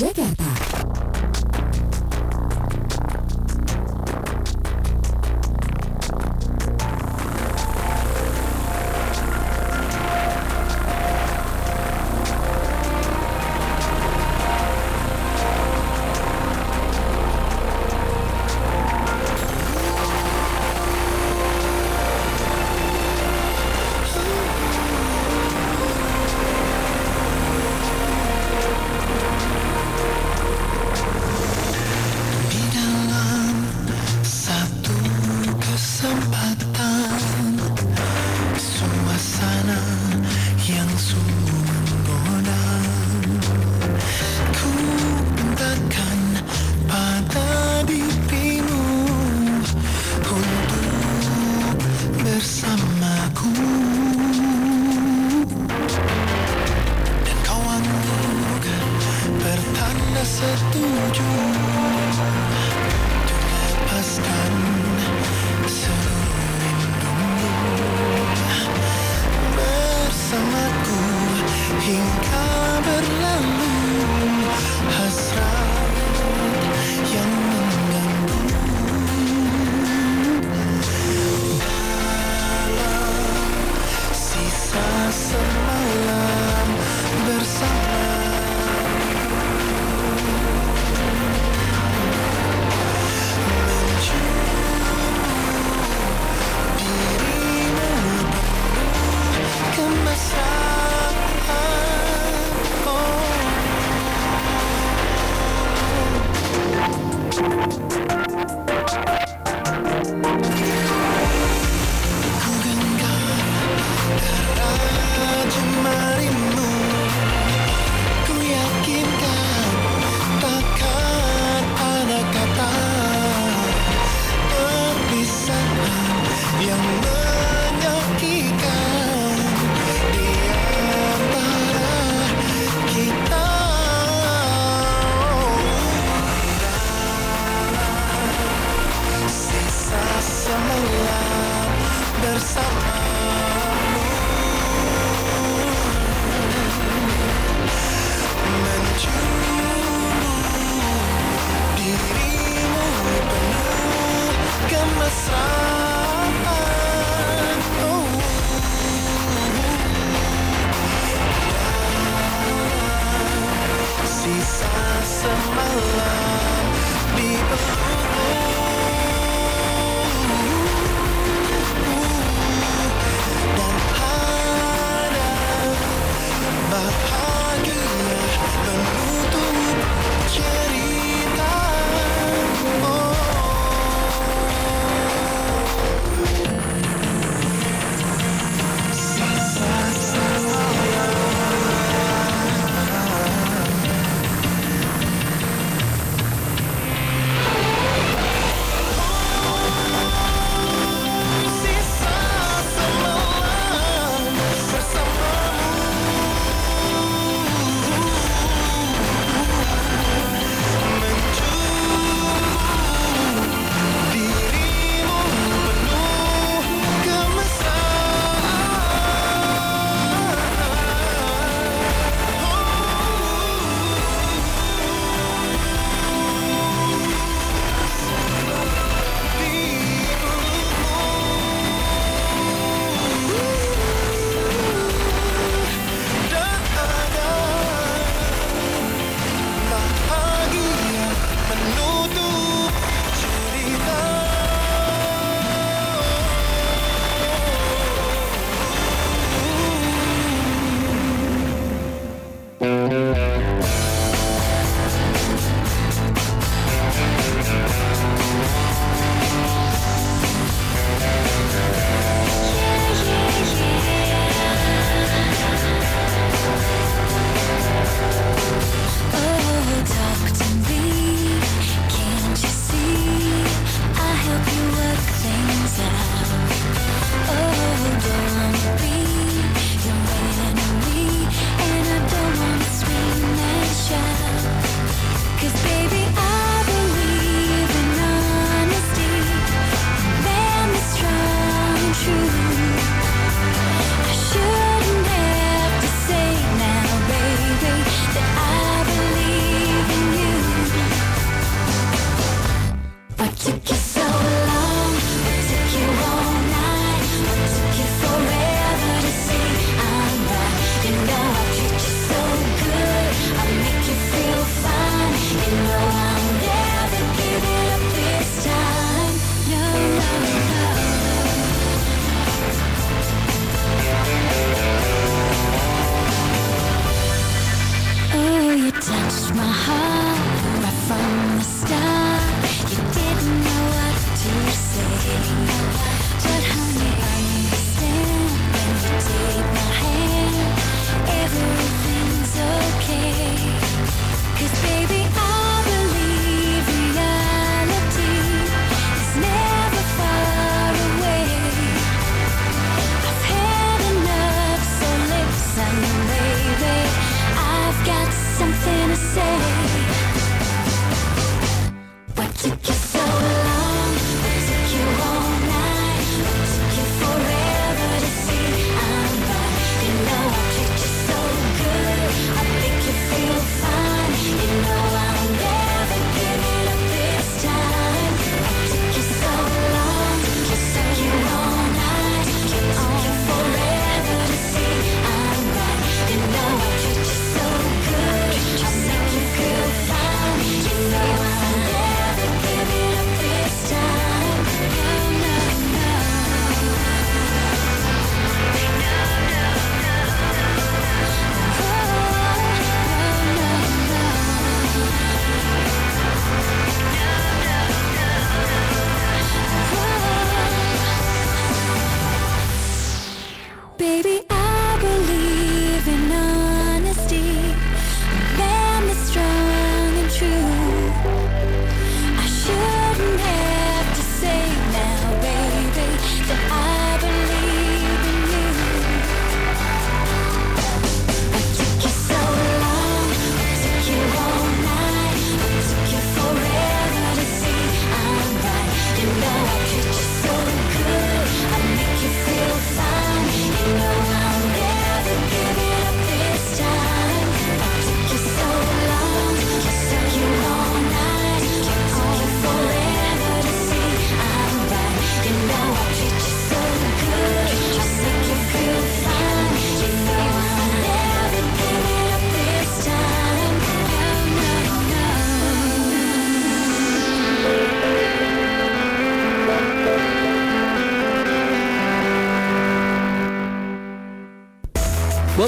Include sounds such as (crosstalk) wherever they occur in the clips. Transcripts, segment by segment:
Jakarta.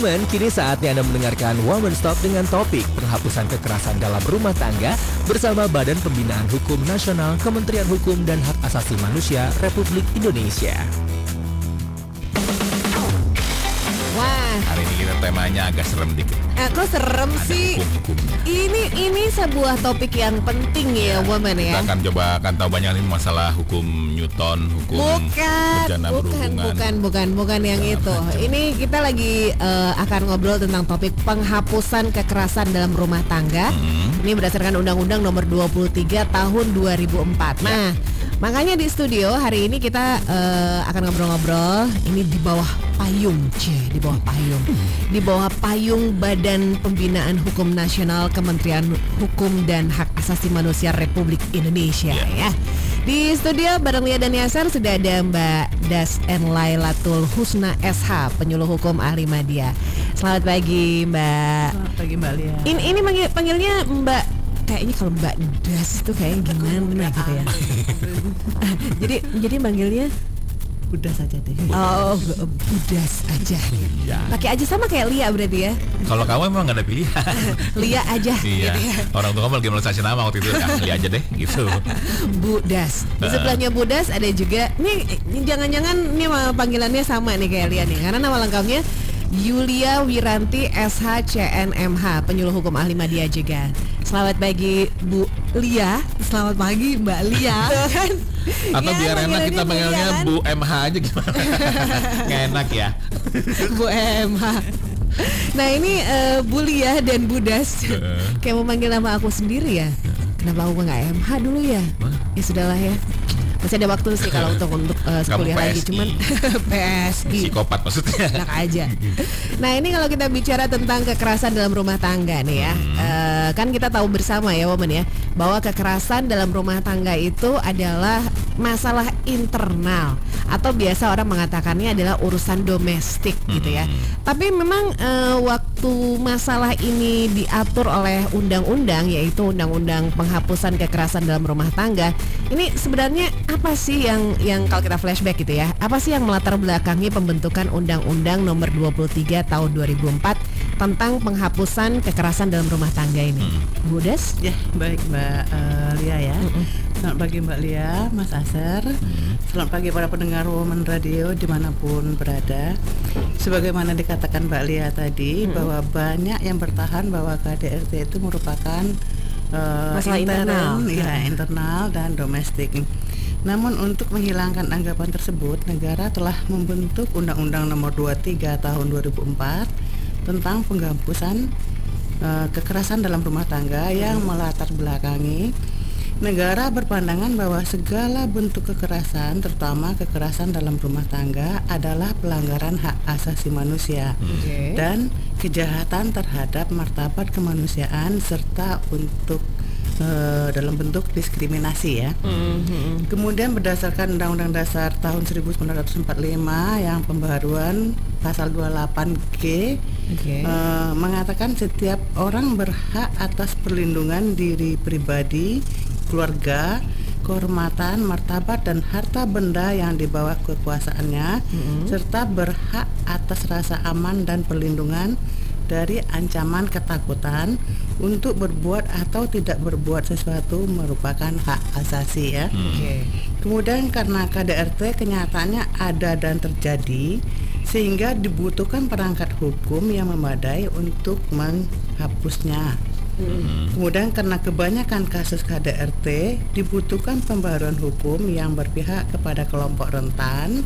Woman, kini saatnya Anda mendengarkan Woman Stop dengan topik penghapusan kekerasan dalam rumah tangga bersama Badan Pembinaan Hukum Nasional Kementerian Hukum dan Hak Asasi Manusia Republik Indonesia. Hari ini kita temanya agak serem dikit. eh, kok serem Ada sih? hukum-hukumnya. Ini ini sebuah topik yang penting ya, woman Kita ya. akan coba akan tahu banyak nih masalah hukum Newton, hukum Bukan, bukan, berhubungan. bukan, bukan, bukan yang itu. Ini kita lagi eh, akan ngobrol tentang topik penghapusan kekerasan dalam rumah tangga. Hmm. Ini berdasarkan Undang-Undang Nomor 23 Tahun 2004. Nah, makanya di studio hari ini kita eh, akan ngobrol-ngobrol. Ini di bawah payung, c, di bawah payung, di bawah payung Badan Pembinaan Hukum Nasional Kementerian Hukum dan Hak Asasi Manusia Republik Indonesia ya. Di studio bareng Lia dan Yasar sudah ada Mbak Das N Lailatul Husna SH, penyuluh hukum ahli media. Selamat pagi Mbak. Selamat pagi Mbak Lia. Ini ini manggil, panggilnya Mbak kayaknya kalau Mbak Das itu kayak gimana gitu ya. (laughs) jadi jadi manggilnya Udah saja deh. oh Budas aja. Iya. Pakai aja sama kayak Lia berarti ya. Kalau kamu emang gak ada pilihan. (laughs) Lia aja iya. gitu ya. Orang tua kamu lagi melestasi nama waktu itu. Ah, beli aja deh gitu. Budas. Di sebelahnya Budas ada juga nih ini jangan-jangan ini panggilannya sama nih kayak Lia nih karena nama lengkapnya Yulia Wiranti SH CNMH penyuluh hukum ahli media juga. Selamat pagi Bu Lia. Selamat pagi Mbak Lia. Tuh (laughs) kan? Atau Ya, biar enak kita panggilnya kan? Bu MH aja gimana? (laughs) Nggak enak ya. (laughs) Bu MH. Nah ini eh, Bu Lia dan Budas Kayak mau manggil nama aku sendiri ya Kenapa aku nggak MH dulu ya Ya sudahlah ya Masih ada waktu sih kalau untuk untuk eh, Kamu kuliah lagi. Cuman (laughs) PSI Psikopat maksudnya. enak aja. (laughs) Nah ini kalau kita bicara tentang kekerasan dalam rumah tangga nih ya, Eh, kan kita tahu bersama ya, woman ya, bahwa kekerasan dalam rumah tangga itu adalah masalah internal atau biasa orang mengatakannya adalah urusan domestik gitu ya. Tapi memang eh, waktu masalah ini diatur oleh undang-undang yaitu undang-undang penghapusan kekerasan dalam rumah tangga, ini sebenarnya apa sih yang yang kalau kita flashback gitu ya, apa sih yang melatar belakangi pembentukan Undang-Undang Nomor 23 Tahun 2004 tentang penghapusan kekerasan dalam rumah tangga ini. Bu Des? Ya, baik Mbak eh, Lia ya. Selamat pagi Mbak Lia, Mas Aser. Selamat pagi para pendengar Women Radio di mana pun berada. Sebagaimana dikatakan Mbak Lia tadi bahwa banyak yang bertahan bahwa KDRT itu merupakan eh, Masalah internal. ya internal dan domestik. Namun untuk menghilangkan anggapan tersebut, negara telah membentuk Undang-Undang Nomor 23 Tahun 2004 tentang penghapusan eh, kekerasan dalam rumah tangga yang melatar belakangi negara berpandangan bahwa segala bentuk kekerasan, terutama kekerasan dalam rumah tangga, adalah pelanggaran hak asasi manusia Oke. dan kejahatan terhadap martabat kemanusiaan serta untuk eh, dalam bentuk diskriminasi ya. Kemudian berdasarkan Undang-Undang Dasar tahun 1945 yang pembaharuan pasal 28G Oke. eh, mengatakan setiap orang berhak atas perlindungan diri pribadi, keluarga, kehormatan, martabat dan harta benda yang di bawah kekuasaannya serta berhak atas rasa aman dan perlindungan dari ancaman ketakutan untuk berbuat atau tidak berbuat sesuatu merupakan hak asasi ya. Oke. Kemudian karena KDRT kenyataannya ada dan terjadi sehingga dibutuhkan perangkat hukum yang memadai untuk menghapusnya. Kemudian karena kebanyakan kasus KDRT dibutuhkan pembaruan hukum yang berpihak kepada kelompok rentan.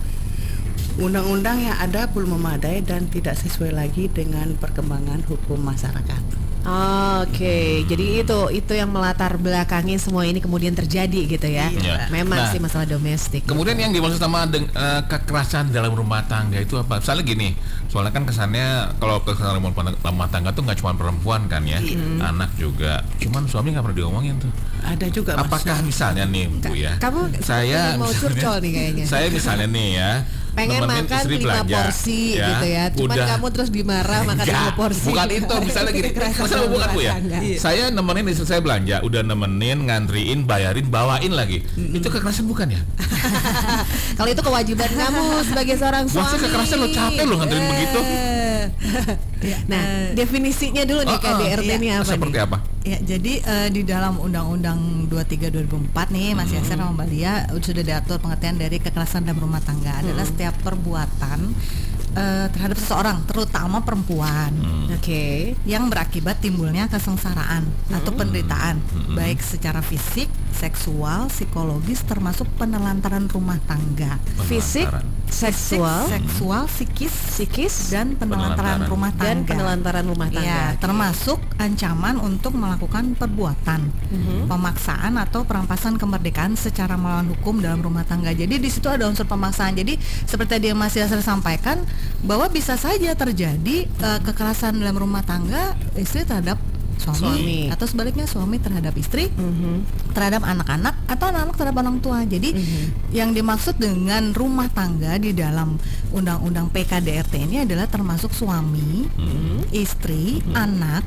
Undang-undang yang ada belum memadai dan tidak sesuai lagi dengan perkembangan hukum masyarakat. Oke, jadi itu itu yang melatar belakangi semua ini kemudian terjadi gitu ya. Iya. Memang Nah, sih masalah domestik. Kemudian yang dimaksud sama deng- eh, kekerasan dalam rumah tangga itu apa? Misalnya gini, soalnya kan kesannya kalau kekerasan dalam rumah tangga- tuh nggak cuma perempuan kan ya, anak juga. Cuman suami nggak pernah diomongin tuh. Ada juga. Apakah misalnya nih Bu ya? Kamu saya mau curcol nih kayaknya. (laughs) Saya misalnya nih ya. Pengen makan istri lima belanja, porsi gitu ya. Cuman udah. kamu terus dimarah makan Enggak, lima porsi. Bukan itu, (laughs) misalnya gini. Masalah bukan Bu ya. rumah tangga. Saya nemenin istri saya belanja, udah nemenin, ngantriin, bayarin, bawain lagi. Itu kekerasan bukan ya? (laughs) Kalau itu kewajiban kamu sebagai seorang suami. saya kekerasan lo capek lo nganterin Eh. Begitu. (laughs) Nah, definisinya dulu nih Oh, oh, KDRT iya. ini apa Seperti nih? apa? Ya, jadi eh, di dalam Undang-Undang 23 2004 nih Mas Hmm. Yasser sama Mbak Lia sudah diatur pengertian dari kekerasan dalam rumah tangga adalah Hmm. setiap perbuatan eh, terhadap seseorang, terutama perempuan. Hmm. Oke. yang berakibat timbulnya kesengsaraan atau penderitaan Mm-mm. baik secara fisik, seksual, psikologis termasuk penelantaran rumah tangga. Fisik, seksual, Fisik, seksual, psikis, psikis dan penelantaran Penelantaran. rumah tangga. dan penelantaran rumah tangga. Ya, termasuk ancaman untuk melakukan perbuatan, Mhm. pemaksaan atau perampasan kemerdekaan secara melawan hukum dalam rumah tangga. Jadi di situ ada unsur pemaksaan. Jadi seperti tadi yang Mas Yasser sampaikan bahwa bisa saja terjadi eh, kekerasan dalam rumah tangga istri terhadap suami, Suami. atau sebaliknya suami terhadap istri Mhm. terhadap anak-anak atau anak-anak terhadap orang tua. Jadi yang dimaksud dengan rumah tangga di dalam undang-undang PKDRT ini adalah termasuk suami, istri, anak,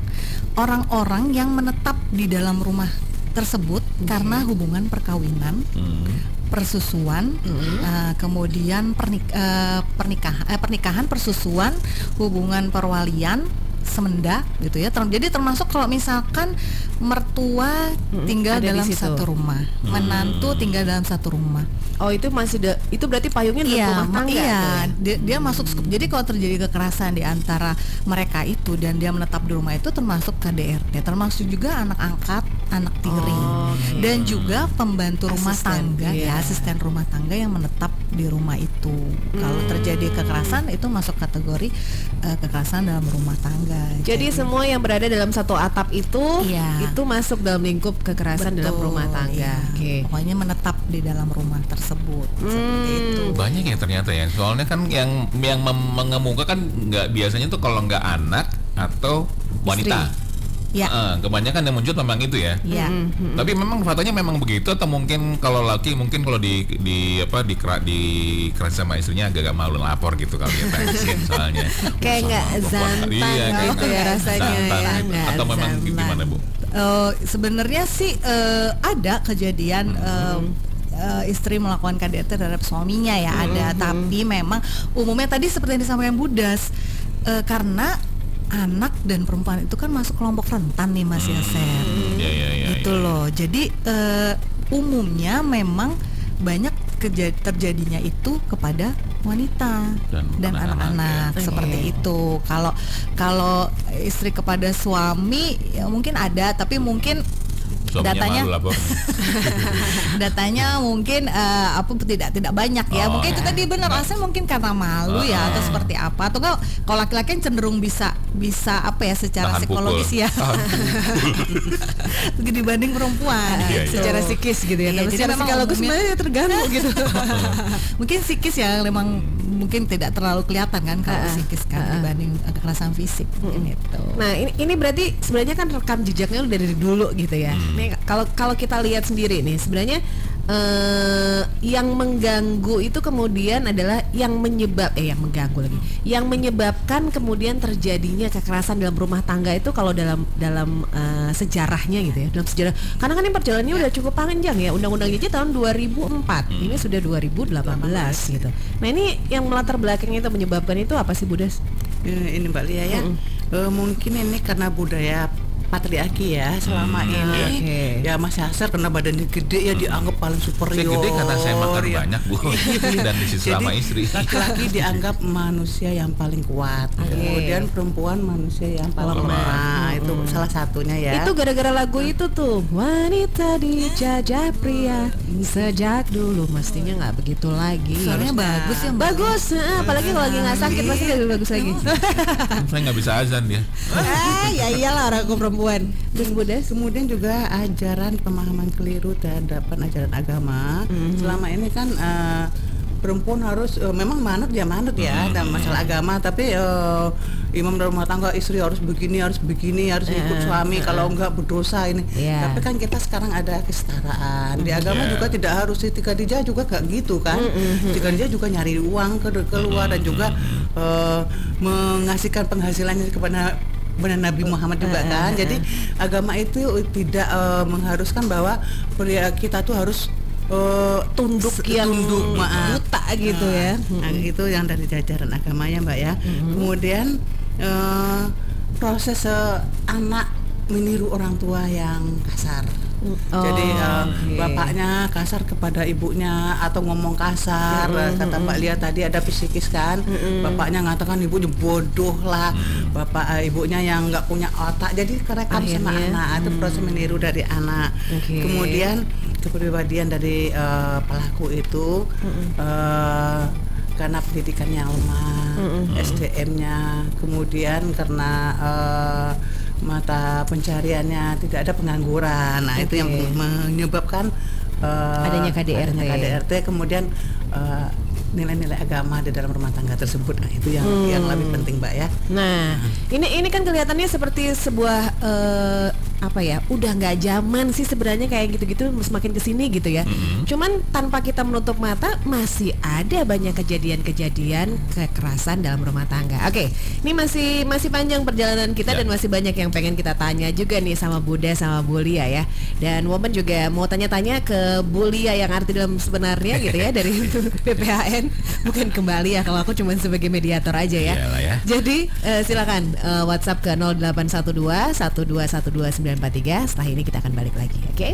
orang-orang yang menetap di dalam rumah tersebut karena hubungan perkawinan, Hmm. persusuan, eh, kemudian pernik- eh, pernikahan, eh, pernikahan, persusuan, hubungan perwalian, semenda gitu ya. Ter- jadi termasuk kalau misalkan mertua tinggal dalam satu rumah, menantu tinggal dalam satu rumah. Oh itu masih da- itu berarti payungnya dalam Iya, rumah ma- tangga. iya, tuh ya? dia, dia masuk skup. Jadi kalau terjadi kekerasan di antara mereka itu dan dia menetap di rumah itu termasuk KDRT, termasuk juga anak angkat, anak tiri, Oh, oke. dan juga pembantu rumah Asisten, tangga, iya. ya asisten rumah tangga yang menetap di rumah itu. Kalau Hmm. terjadi kekerasan itu masuk kategori eh, kekerasan dalam rumah tangga. Jadi semua yang berada dalam satu atap itu Iya. itu masuk dalam lingkup kekerasan dalam Betul, rumah tangga. iya. Oke. Pokoknya menetap di dalam rumah tersebut seperti Hmm. itu. Banyak ya ternyata ya. Soalnya kan yang yang mengemuka kan nggak biasanya tuh kalau nggak anak atau wanita. Ya. Heeh, kebanyakan yang muncul memang itu ya. Ya. Hmm. Tapi memang faktanya memang begitu atau mungkin kalau laki mungkin kalau di di apa di kera, di keras sama istrinya agak-agak malu lapor gitu kalau dia pensiun (laughs) soalnya. Kayak nggak zantang Iya, kayak gitu ya rasanya ya, gitu. Atau memang gimana Bu? Eh, sebenarnya sih eh, ada kejadian eh, eh, istri melakukan KDRT terhadap suaminya ya ada tapi memang umumnya tadi seperti yang disampaikan Budas eh, karena anak dan perempuan itu kan masuk kelompok rentan nih Mas Yaser. Iya iya iya. gitu iya. loh. Jadi eh, umumnya memang banyak terjadinya itu kepada wanita Dan dan anak-anak, ya. seperti itu. Kalau kalau istri kepada suami ya mungkin ada, tapi mungkin Suaminya datanya- (laughs) datanya mungkin eh, apa tidak tidak banyak ya. Oh, mungkin itu ya. tadi benar Nah. alasan mungkin karena malu ya atau seperti apa atau enggak kalau laki-laki cenderung bisa bisa apa ya secara Tahan psikologis pukul. ya (laughs) dibanding perempuan. Iya, iya. secara psikis gitu ya. Iya, Tapi jadi secara psikologis sebenarnya terganggu (laughs) gitu. mungkin psikis ya memang mungkin tidak terlalu kelihatan kan kalau Ah, psikis kan ah. dibanding kekerasan fisik mungkin itu. Nah ini ini berarti sebenarnya kan rekam jejaknya udah dari dulu gitu ya. Nih kalau kalau kita lihat sendiri nih sebenarnya eh yang mengganggu itu kemudian adalah yang menyebab eh yang mengganggu lagi, yang menyebabkan kemudian terjadinya kekerasan dalam rumah tangga itu kalau dalam dalam eh, sejarahnya gitu ya dalam sejarah. Karena kan ini perjalanannya udah cukup panjang ya. Undang-undangnya aja tahun 2004, ini sudah 2018 gitu. Nah ini yang melatar belakangnya itu menyebabkan itu apa sih Budas? Eh, ini Mbak Lia ya. Eh, mungkin ini karena budaya patriarki ya selama ini oke. ya Mas Yasser karena badannya gede ya dianggap paling Saya superior gede karena saya makan ya. banyak bu (laughs) dan disisir sama istri. laki-laki dianggap manusia yang paling kuat kemudian perempuan manusia yang paling Lemah. lemah itu salah satunya ya Itu gara-gara lagu itu tuh Wanita dijajah pria Sejak dulu mestinya nggak begitu lagi Soalnya bagus ya. Bagus, apalagi kalau lagi nggak sakit pasti lebih bagus lagi. saya nggak bisa azan dia. (laughs) ah, ya iyalah orang aku perempuan. Dan Budas, Kemudian? juga ajaran pemahaman keliru terhadap ajaran agama. Selama ini kan eh, perempuan harus eh, memang manut ya manut ya dalam masalah agama, tapi eh, imam dalam rumah tangga istri harus begini harus begini harus ikut suami kalau enggak berdosa ini. Iya. Tapi kan kita sekarang ada kesetaraan. Di agama Iya. juga tidak harus Siti Khadijah juga gak gitu kan. Siti Khadijah juga nyari uang ke keluar dan juga eh, mengasihkan penghasilannya kepada benar Nabi Muhammad juga kan. Jadi agama itu tidak eh, mengharuskan bahwa pria kita tuh harus eh, tunduk yang tunduk maaf. buta gitu ya. Nah, itu yang dari jajaran agama ya Mbak ya. Kemudian eh, proses eh, anak meniru orang tua yang kasar. Jadi eh, Oh, oke. bapaknya kasar kepada ibunya atau ngomong kasar eh, kata Mbak Lia tadi ada psikis kan. Bapaknya ngatakan ibunya bodoh lah. Bapak eh, ibunya yang nggak punya otak. Jadi kerekam sama anak itu proses meniru dari anak. Oke. Kemudian kepribadian dari eh, pelaku itu eh, karena pendidikannya lemah, SDM-nya, kemudian karena eh, mata pencariannya tidak ada pengangguran, nah itu yang menyebabkan eh, Adanya KDRT. adanya KDRT, kemudian eh, nilai-nilai agama di dalam rumah tangga tersebut, nah itu yang yang lebih penting, mbak ya. Nah, ini ini kan kelihatannya seperti sebuah eh, apa ya? Udah nggak zaman sih sebenarnya kayak gitu-gitu semakin ke sini gitu ya. Cuman tanpa kita menutup mata masih ada banyak kejadian-kejadian kekerasan dalam rumah tangga. Oke, ini masih masih panjang perjalanan kita Ya. dan masih banyak yang pengen kita tanya juga nih sama Buddha sama Bulia ya. Dan Woman juga mau tanya-tanya ke Bulia yang arti dalam sebenarnya gitu ya dari (laughs) BPHN bukan kembali ya kalau aku cuma sebagai mediator aja ya. Ya. Jadi eh, silakan eh, WhatsApp ke 0812 1212 943. Setelah ini kita akan balik lagi, oke?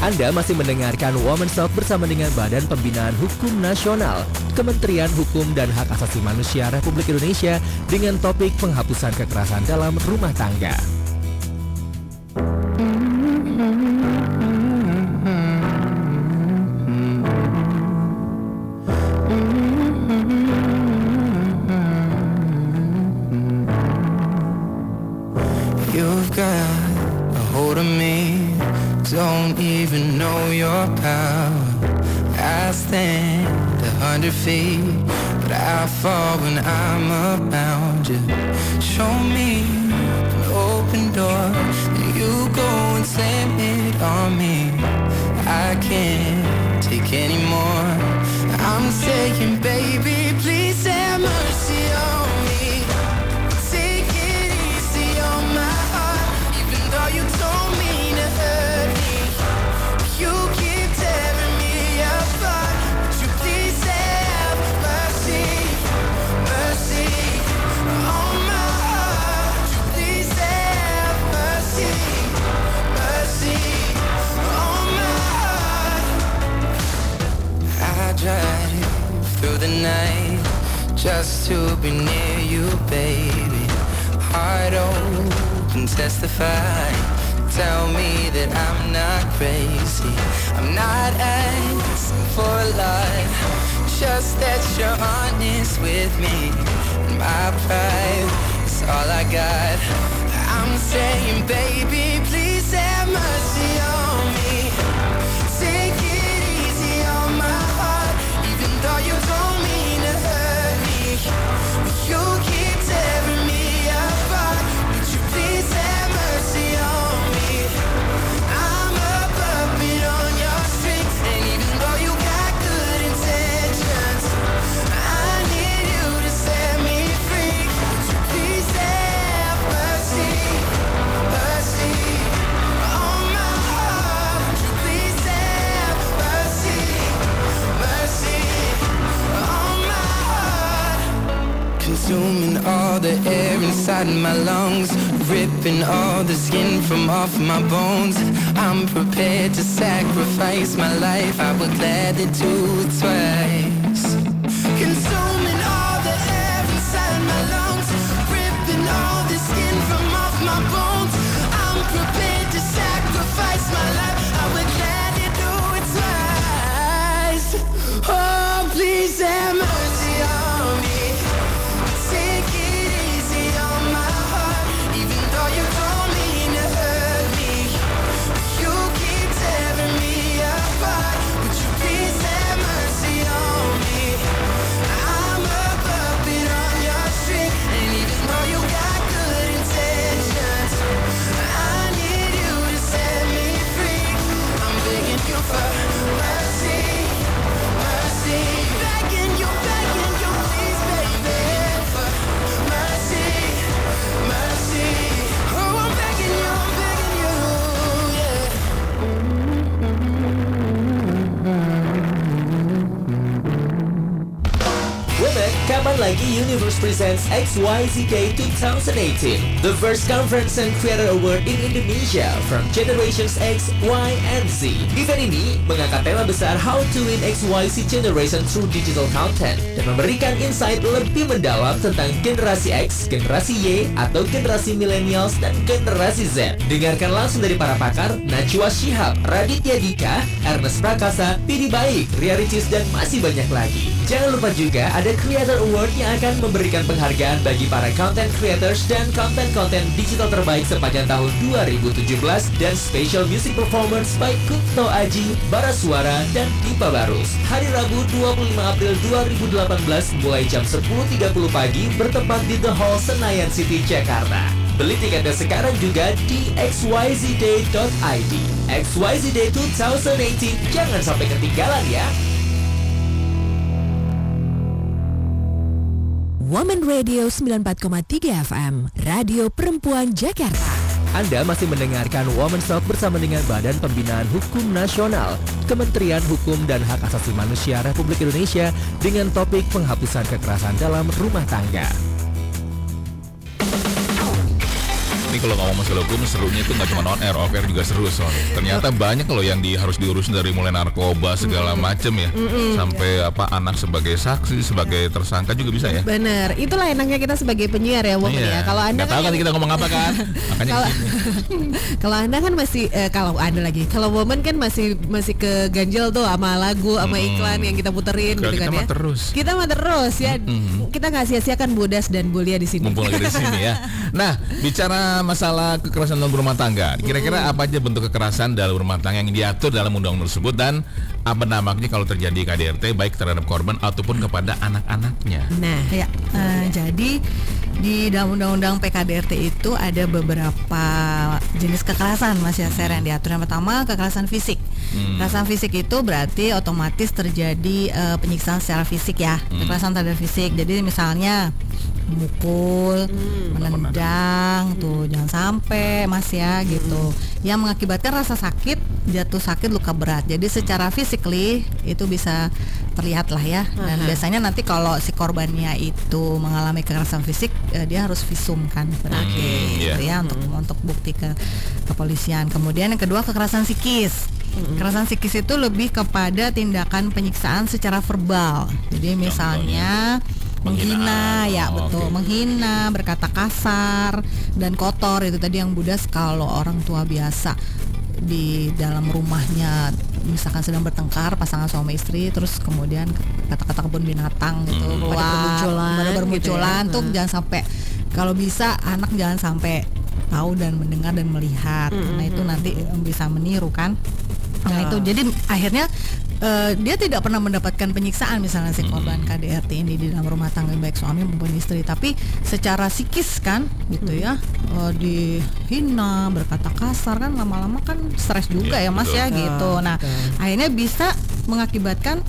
Anda masih mendengarkan Women's Talk bersama dengan Badan Pembinaan Hukum Nasional, Kementerian Hukum dan Hak Asasi Manusia Republik Indonesia dengan topik penghapusan kekerasan dalam rumah tangga. Feet, but I fall when I'm around off my bones. I'm prepared to sacrifice my life. I Presents XYZK 2018? The first conference and creator award in Indonesia from Generations X, Y, and Z. Event ini mengangkat tema besar How to Win XYZ Generation Through Digital Content dan memberikan insight lebih mendalam tentang generasi X, generasi Y, atau generasi Millennials dan generasi Z. Dengarkan langsung dari para pakar Najwa Shihab, Raditya Dika, Ernest Prakasa, Pidi Baik, Ria Ricis, dan masih banyak lagi. Jangan lupa juga ada Creator Award yang akan memberikan penghargaan bagi para content creators dan konten-konten digital terbaik sepanjang tahun 2017 dan special music performance by Kunto Aji, Bara Suara, dan Dipa Barus. Hari Rabu 25 April 2018 mulai jam 10.30 pagi bertempat di The Hall Senayan City, Jakarta. Beli tiketnya sekarang juga di xyzday.id. XYZ Day 2018, jangan sampai ketinggalan ya. Woman Radio 94,3 FM, Radio Perempuan Jakarta. Anda masih mendengarkan Women Talk bersama dengan Badan Pembinaan Hukum Nasional, Kementerian Hukum dan Hak Asasi Manusia Republik Indonesia dengan topik penghapusan kekerasan dalam rumah tangga. Ini kalau ngomong masalah hukum serunya itu nggak cuma on air, off air juga seru soal. Ternyata banyak loh yang di, harus diurusin dari mulai narkoba segala macem ya, sampai apa anak sebagai saksi, sebagai tersangka juga bisa ya. Bener, itulah enaknya kita sebagai penyiar ya, Wong Iya. ya. Kalau anda Nggak tahu kan yang- kita ngomong apa kan? (laughs) Makanya kalau ke sini. (laughs) kalau anda kan masih eh, kalau anda lagi kalau woman kan masih masih ke ganjel tuh sama lagu sama iklan yang kita puterin Kalau gitu kita kan ya terus. kita mah terus ya kita nggak sia-siakan bodas dan bulia di sini mumpung lagi di sini ya. (laughs) Nah, bicara masalah kekerasan dalam rumah tangga, kira-kira apa aja bentuk kekerasan dalam rumah tangga yang diatur dalam undang-undang tersebut dan apa dampaknya kalau terjadi KDRT baik terhadap korban ataupun kepada anak-anaknya? nah Ya, eh, jadi di dalam undang-undang PKDRT itu ada beberapa jenis kekerasan Mas Yaser yang diatur. Yang pertama kekerasan fisik. Kekerasan fisik itu berarti otomatis terjadi eh, penyiksaan secara fisik ya. Kekerasan terhadap fisik. Jadi misalnya memukul, menendang, tuh jangan sampai Mas ya gitu. Yang mengakibatkan rasa sakit, jatuh sakit, luka berat. Jadi secara physically itu bisa terlihat lah ya. Dan biasanya nanti kalau si korbannya itu mengalami kekerasan fisik, eh, dia harus visum kan berarti Hmm, iya. gitu ya untuk untuk bukti ke kepolisian. Kemudian yang kedua kekerasan psikis. Kekerasan psikis itu lebih kepada tindakan penyiksaan secara verbal. Jadi misalnya menghina Penghinaan. ya Oh, betul oke. menghina berkata kasar dan kotor itu tadi yang budas kalau orang tua biasa di dalam rumahnya misalkan sedang bertengkar pasangan suami istri terus kemudian kata-kata kebun binatang gitu Hmm. keluar Pada bermunculan pada gitu bermunculan ya. tuh Hmm. jangan sampai kalau bisa anak jangan sampai tahu dan mendengar dan melihat karena itu nanti eh, bisa meniru kan nah itu jadi akhirnya eh, dia tidak pernah mendapatkan penyiksaan misalnya si korban KDRT ini di dalam rumah tangga baik suami maupun istri tapi secara psikis kan gitu ya eh, dihina berkata kasar kan lama-lama kan stres juga Iya, ya mas betul. ya gitu nah akhirnya bisa mengakibatkan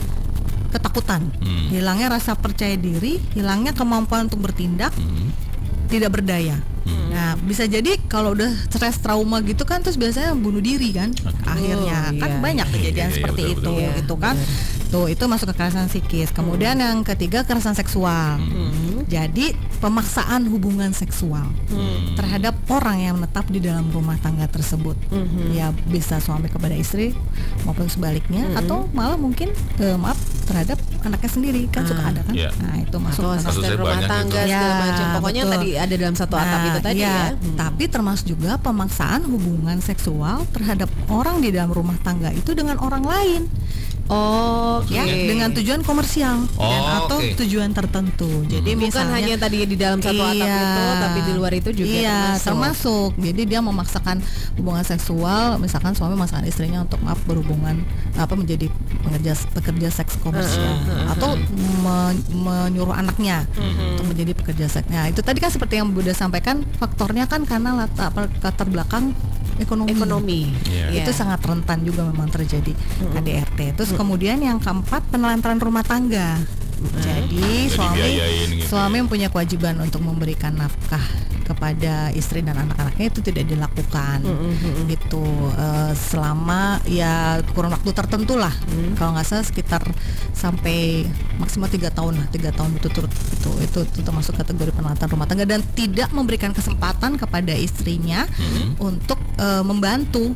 ketakutan Hmm. hilangnya rasa percaya diri hilangnya kemampuan untuk bertindak Hmm. tidak berdaya. Nah, bisa jadi kalau udah stres trauma gitu kan terus biasanya bunuh diri kan akhirnya Oh, kan iya. banyak kejadian Iya, iya, seperti betul, itu betul. Iya, gitu kan. Tuh, itu masuk kekerasan psikis. Kemudian yang ketiga kekerasan seksual. Jadi pemaksaan hubungan seksual terhadap orang yang menetap di dalam rumah tangga tersebut. Ya bisa suami kepada istri maupun sebaliknya atau malah mungkin eh, maaf terhadap anaknya sendiri kan suka Ah. ada kan. Iya. Nah, itu masuk atau ke Kasusnya rumah tangga itu. segala Ya, macam pokoknya betul. tadi ada dalam satu atap Nah, itu tadi iya, ya Hmm. Tapi termasuk juga pemaksaan hubungan seksual terhadap orang di dalam rumah tangga itu dengan orang lain. Oh Ya, dengan tujuan komersial dan Oh, atau oke. tujuan tertentu. Jadi bukan misalnya hanya tadi di dalam satu atap Iya. itu tapi di luar itu juga iya, termasuk. termasuk. Jadi dia memaksakan hubungan seksual, misalkan suami memaksakan istrinya untuk maaf berhubungan apa menjadi pekerja pekerja seks komersial atau me- menyuruh anaknya untuk menjadi pekerja seks. Nah, itu tadi kan seperti yang Bunda sampaikan, faktornya kan karena latar latar belakang ekonomi. ekonomi Iya. Itu sangat rentan juga memang terjadi KDRT. Terus kemudian yang keempat penelantaran rumah tangga. Jadi Jadi suami gitu suami ya. mempunyai kewajiban untuk memberikan nafkah kepada istri dan anak-anaknya itu tidak dilakukan. Gitu eh, selama ya kurun waktu tertentu lah. Kalau nggak salah sekitar sampai maksimal tiga tahun lah tiga tahun itu itu itu termasuk kategori penelantaran rumah tangga. Dan tidak memberikan kesempatan kepada istrinya untuk eh, membantu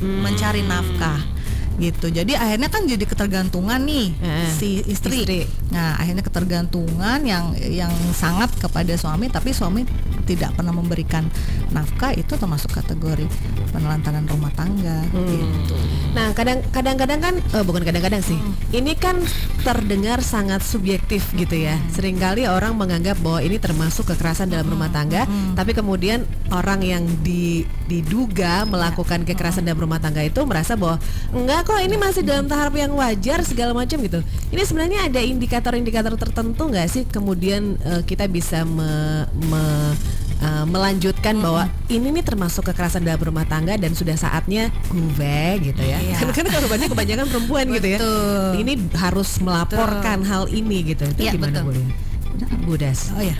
mencari nafkah gitu jadi akhirnya kan jadi ketergantungan nih Eh, si istri. istri. Nah, akhirnya ketergantungan yang yang sangat kepada suami tapi suami tidak pernah memberikan nafkah itu termasuk kategori penelantaran rumah tangga gitu. Nah, kadang kadang-kadang kan eh, bukan kadang-kadang sih. Ini kan terdengar sangat subjektif gitu ya. Seringkali orang menganggap bahwa ini termasuk kekerasan dalam rumah tangga, tapi kemudian orang yang di- diduga melakukan kekerasan dalam rumah tangga itu merasa bahwa enggak kok ini masih dalam tahap yang wajar segala macam gitu. Ini sebenarnya ada indikator-indikator tertentu nggak sih kemudian eh, kita bisa me- me- eh, melanjutkan bahwa ini nih termasuk kekerasan dalam rumah tangga dan sudah saatnya gue gitu ya. Iya. Kan karena korbannya kebanyakan perempuan gitu ya. Betul. Ini harus melaporkan hal ini gitu. Itu Iya, gimana betul. Bu? Budas. Oh ya,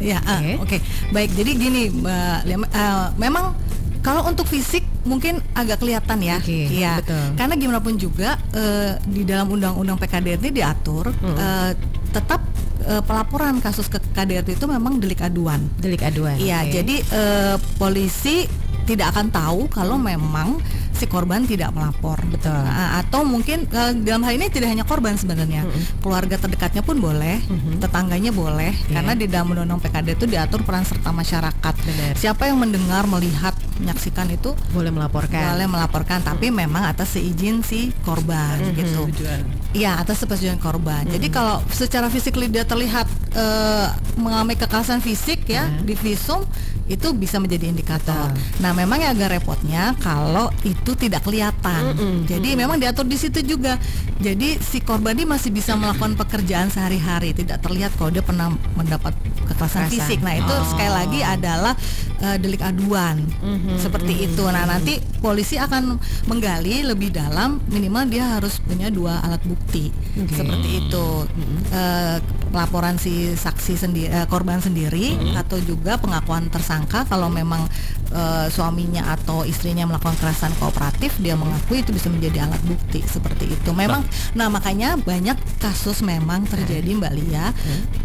ya, ah, Oke. oke. Baik, jadi gini, Mbak eh, memang kalau untuk fisik mungkin agak kelihatan ya, Oke, Iya. betul. Karena gimana pun juga eh, di dalam undang-undang PKDRT diatur eh, tetap eh, pelaporan kasus ke KDRT itu memang delik aduan. Delik aduan. Iya, Oke. jadi eh, polisi tidak akan tahu kalau memang si korban tidak melapor. Betul. Nah, atau mungkin eh, dalam hal ini tidak hanya korban sebenarnya, keluarga terdekatnya pun boleh, tetangganya boleh, karena di dalam undang-undang PKD itu diatur peran serta masyarakat. Benar. Siapa yang mendengar, melihat, menyaksikan itu boleh melaporkan. boleh melaporkan, tapi memang atas seizin si korban gitu. Iya atas persetujuan korban. Jadi kalau secara fisik dia terlihat eh, mengalami kekerasan fisik ya di visum itu bisa menjadi indikator. Nah memang yang agak repotnya kalau itu tidak kelihatan. Jadi memang diatur di situ juga. Jadi si korban ini masih bisa melakukan pekerjaan sehari-hari, tidak terlihat kalau dia pernah mendapat kekerasan Kekerasan. fisik. Nah itu sekali lagi adalah eh, delik aduan seperti itu. Nah nanti polisi akan menggali lebih dalam minimal dia harus punya dua alat bukti seperti itu. Eh, laporan si saksi sendiri korban sendiri atau juga pengakuan tersangka kalau memang eh, suaminya atau istrinya melakukan kekerasan kooperatif dia mengakui itu bisa menjadi alat bukti seperti itu. Memang nah makanya banyak kasus memang terjadi mbak Lia.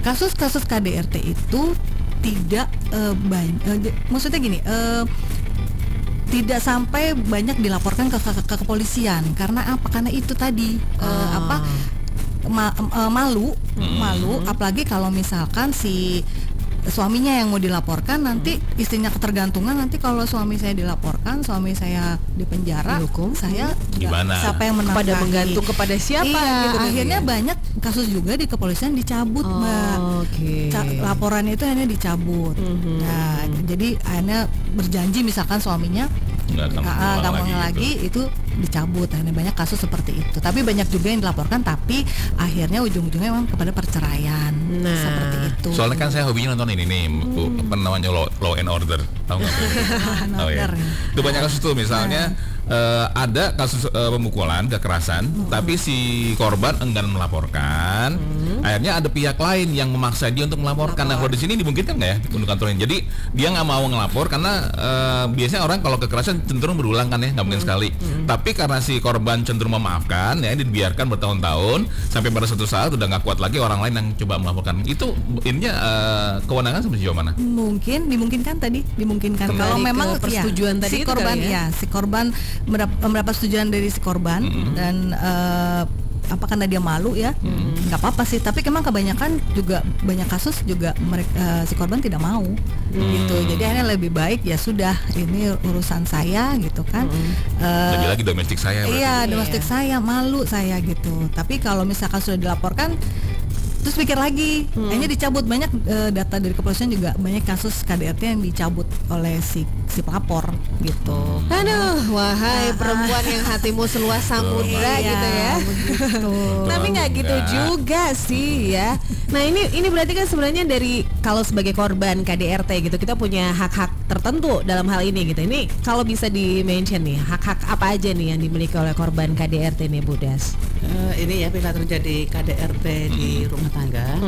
Kasus-kasus KDRT itu tidak eh, ban- eh, j- maksudnya gini eh, tidak sampai banyak dilaporkan ke, ke, ke kepolisian. Karena apa? Karena itu tadi eh, apa ma- eh, malu, malu, apalagi kalau misalkan si suaminya yang mau dilaporkan nanti istrinya ketergantungan nanti kalau suami saya dilaporkan suami saya di penjara Dihukum. saya Gimana? siapa yang menafkahi Kepada menggantung kepada siapa iya, gitu kan akhirnya ya? banyak kasus juga di kepolisian dicabut Oh, mbak Oke. Ca- laporannya itu hanya dicabut Mhm. nah jadi akhirnya berjanji misalkan suaminya Nggak akan Ah, nggak lagi mengulang lagi itu dicabut akhirnya banyak kasus seperti itu tapi banyak juga yang dilaporkan tapi akhirnya ujung-ujungnya memang kepada perceraian Nah. seperti itu Soalnya kan saya hobinya nonton ini nih, Bu, apa namanya law, law and order, tahu nggak? (laughs) Oh ya. Itu banyak kasus tuh, misalnya eh, ada kasus eh, pemukulan, kekerasan, tapi si korban enggan melaporkan. Akhirnya ada pihak lain yang memaksa dia untuk melaporkan. Nah, kalau di sini dimungkinkan nggak ya untuk kantorin? Jadi dia nggak mau ngelapor karena eh, biasanya orang kalau kekerasan cenderung berulang kan ya, nggak mungkin sekali. Tapi karena si korban cenderung memaafkan, ya dibiarkan bertahun-tahun sampai pada satu saat udah nggak kuat lagi orang lain yang coba melaporkan. Itu ininya eh, kewenangan sejauh mana? mungkin dimungkinkan tadi dimungkinkan Kembali kalau memang persetujuan ya, tadi si korban ya? ya si korban mendapat persetujuan dari si korban dan eh, apa karena dia malu ya nggak apa-apa sih tapi memang kebanyakan juga banyak kasus juga mereka si korban tidak mau gitu jadi akhirnya lebih baik ya sudah ini urusan saya gitu kan Eh, Lagi-lagi domestik saya. berarti. Iya, domestik saya malu saya gitu. Tapi kalau misalkan sudah dilaporkan terus pikir lagi, kayaknya dicabut banyak eh, data dari kepolisian juga banyak kasus KDRT yang dicabut oleh si si pelapor gitu. Aduh, wahai perempuan yang hatimu seluas samudra Iya, gitu ya. begitu. (laughs) Tapi nggak gitu juga sih ya. Nah ini ini berarti kan sebenarnya dari kalau sebagai korban KDRT gitu kita punya hak-hak tertentu dalam hal ini gitu. Ini kalau bisa di mention nih hak-hak apa aja nih yang dimiliki oleh korban KDRT nih Budas? Eh, ini ya bila terjadi KDRT di rumah tangga,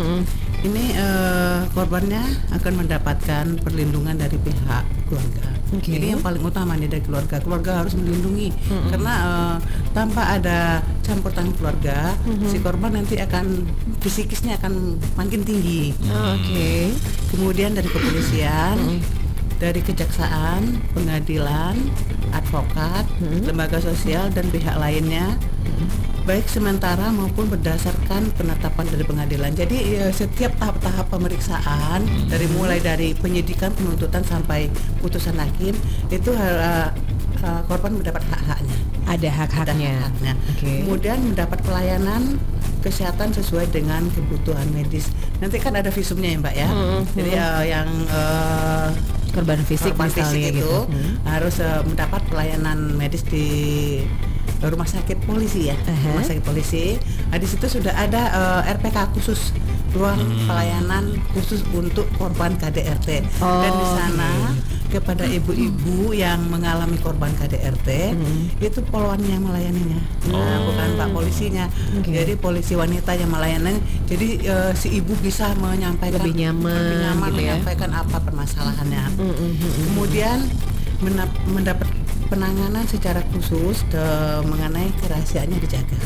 ini eh, korbannya akan mendapatkan perlindungan dari pihak keluarga. Oke. Ini yang paling utama nih dari keluarga. Keluarga harus melindungi karena eh, tanpa ada campur tangan keluarga, si korban nanti akan fisikisnya akan makin tinggi. Oke. Kemudian dari kepolisian, dari kejaksaan, pengadilan, advokat, lembaga sosial dan pihak lainnya, baik sementara maupun berdasarkan penetapan dari pengadilan. Jadi ya, setiap tahap-tahap pemeriksaan dari mulai dari penyidikan, penuntutan sampai putusan hakim itu eh, eh, korban mendapat hak-haknya Ada hak-haknya. hak-haknya. Oke. Kemudian mendapat pelayanan kesehatan sesuai dengan kebutuhan medis. Nanti kan ada visumnya ya Mbak ya. Jadi eh, yang eh, Korban fisik korban misalnya fisik itu gitu. Hmm. harus eh, mendapat pelayanan medis di rumah sakit polisi ya. Aha. Rumah sakit polisi. Nah, di situ sudah ada eh, RPK khusus ruang pelayanan khusus untuk korban KDRT Oh, dan di sana kepada ibu-ibu yang mengalami korban KDRT itu poluan yang melayaninya. Nah, bukan pak polisinya. Oke. jadi polisi wanita yang melayani. Jadi eh, si ibu bisa menyampaikan Lebih nyaman lebih nyaman gitu ya. menyampaikan apa permasalahannya. Kemudian menap- mendapat penanganan secara khusus de- mengenai kerahasiaannya dijaga.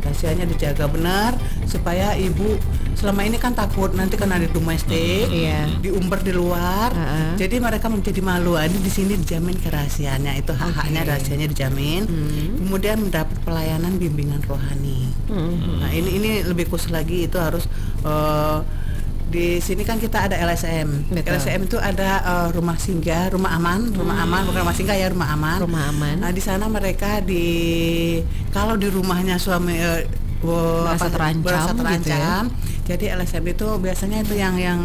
Kerahasiaannya dijaga benar supaya ibu selama ini kan takut nanti kena di domestik Iya. diumbar di luar. Ha-ha. jadi mereka menjadi malu. Ah, ini di sini dijamin kerahasiaannya itu hak-haknya rahasianya dijamin. Kemudian mendapat pelayanan bimbingan rohani. Nah ini ini lebih khusus lagi itu harus eh, di sini kan kita ada LSM. Betul. LSM itu ada eh, rumah singgah, rumah aman, rumah aman bukan rumah singgah ya rumah aman. Rumah aman. Nah di sana mereka di kalau di rumahnya suami eh, wo- Merasa terancam merasa gitu terancam. Jadi LSM itu biasanya itu yang yang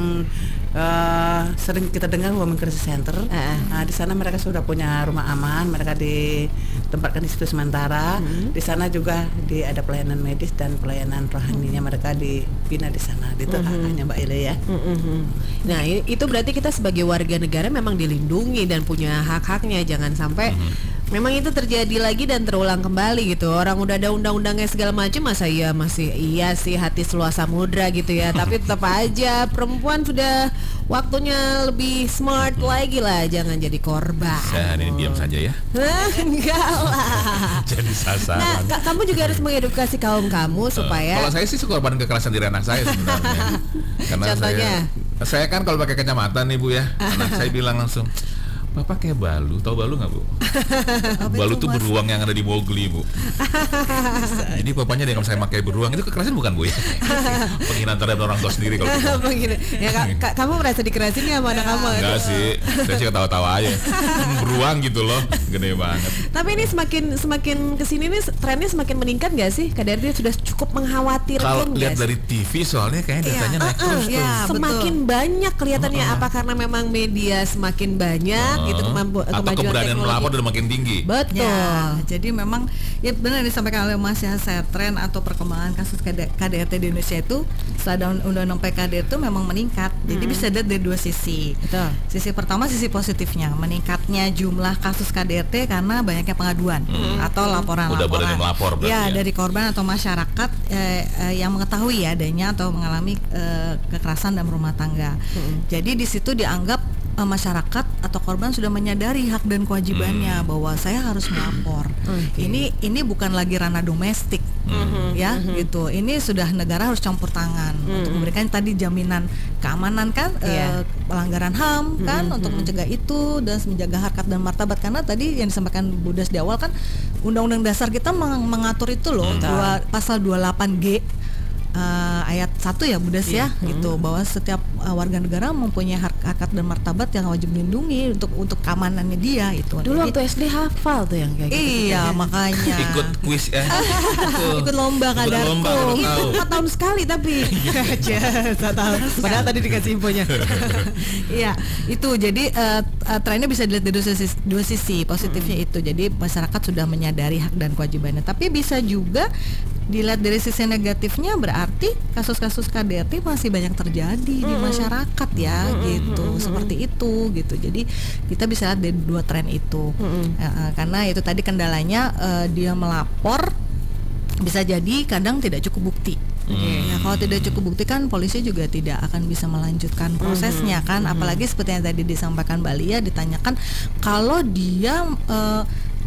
eh, sering kita dengar Women Crisis Center. Ah. Nah di sana mereka sudah punya rumah aman, mereka ditempatkan di situ sementara. Hmm. Di sana juga di ada pelayanan medis dan pelayanan rohaninya mereka dibina di sana. Itu Hmm. hak-haknya Mbak Ile ya. Mm-mm. Nah i- itu berarti kita sebagai warga negara memang dilindungi dan punya hak-haknya jangan sampai memang itu terjadi lagi dan terulang kembali gitu orang udah ada undang-undangnya segala macam masa iya masih iya sih hati seluas samudra gitu ya tapi tetap aja perempuan sudah waktunya lebih smart lagi lah jangan jadi korban Saya hari ini diam saja ya. (laughs) enggak lah (laughs) Jadi Nah, sasaran. ka- kamu juga harus mengedukasi kaum kamu Eh, supaya kalau saya sih korban kekerasan diri anak saya sebenarnya. (laughs) Karena Contohnya? saya saya kan kalau pakai kacamata nih Bu ya, anak saya bilang langsung Papa kayak balu, tahu balu nggak bu? (laughs) balu tuh Mas? beruang yang ada di Mowgli bu. Jadi papanya dengan saya pakai beruang itu kekerasan bukan bu ya? (laughs) Penghinaan terhadap orang tua sendiri kalau gitu. (laughs) Begini. Ya, ka- ka- kamu merasa dikerasin ya sama anak kamu? Enggak sih, saya sih ketawa-tawa aja. Hmm, beruang gitu loh, gede banget. Tapi ini semakin semakin ke sini nih trennya semakin meningkat nggak sih? KDRT sudah cukup mengkhawatirkan Kalau lihat dari TV soalnya kayaknya datanya naik terus tuh. iya. semakin banyak kelihatannya apa karena memang media semakin banyak gitu kemampu Atau kemajuan keberanian teknologi. melapor udah makin tinggi. Betul. Ya, jadi memang ya benar disampaikan oleh Mas Yasser tren atau perkembangan kasus KD- KDRT di Indonesia itu setelah undang-undang PKD itu memang meningkat. Jadi bisa dilihat dari dua sisi. Betul. Sisi pertama sisi positifnya, meningkatnya jumlah kasus KDRT karena banyaknya pengaduan atau laporan-laporan. Melapor ya, ya. dari korban atau masyarakat eh, eh, yang mengetahui ya adanya atau mengalami eh, kekerasan dalam rumah tangga. Jadi di situ dianggap eh, masyarakat atau korban sudah menyadari hak dan kewajibannya bahwa saya harus melapor. Ini ini bukan lagi ranah domestik, ya gitu. Ini sudah negara harus campur tangan untuk memberikan tadi jaminan keamanan kan, eh, Iya. pelanggaran HAM kan untuk mencegah itu dan menjaga harkat dan martabat. Karena tadi yang disampaikan Budas di awal kan Undang-Undang Dasar kita meng- mengatur itu loh dua, pasal 28G eh, ayat 1 ya Budas ya gitu bahwa setiap eh, warga negara mempunyai hak harkat dan martabat yang wajib dilindungi untuk untuk keamanannya dia itu. Dulu Jadi- waktu SD hafal tuh yang kayak gitu. Iya (laughs) makanya Ikut kuis ya. (laughs) ikut lomba Ikut kadar lomba, Itu empat tahun sekali tapi. (laughs) Aja, saya tahu. Padahal tadi dikasih infonya. Iya, itu jadi eh, eh, trennya bisa dilihat dari dua sisi, dua sisi. positifnya itu. Jadi masyarakat sudah menyadari hak dan kewajibannya. Tapi bisa juga dilihat dari sisi negatifnya berarti kasus-kasus KDRT masih banyak terjadi di masyarakat ya gitu. Seperti itu gitu. Jadi kita bisa lihat dari dua tren itu. Eh, eh, karena itu tadi kendalanya eh, dia melapor bisa jadi kadang tidak cukup bukti. Ya, kalau tidak cukup bukti kan polisi juga tidak akan bisa melanjutkan prosesnya kan, apalagi seperti yang tadi disampaikan Mbak Lia ditanyakan kalau dia eh,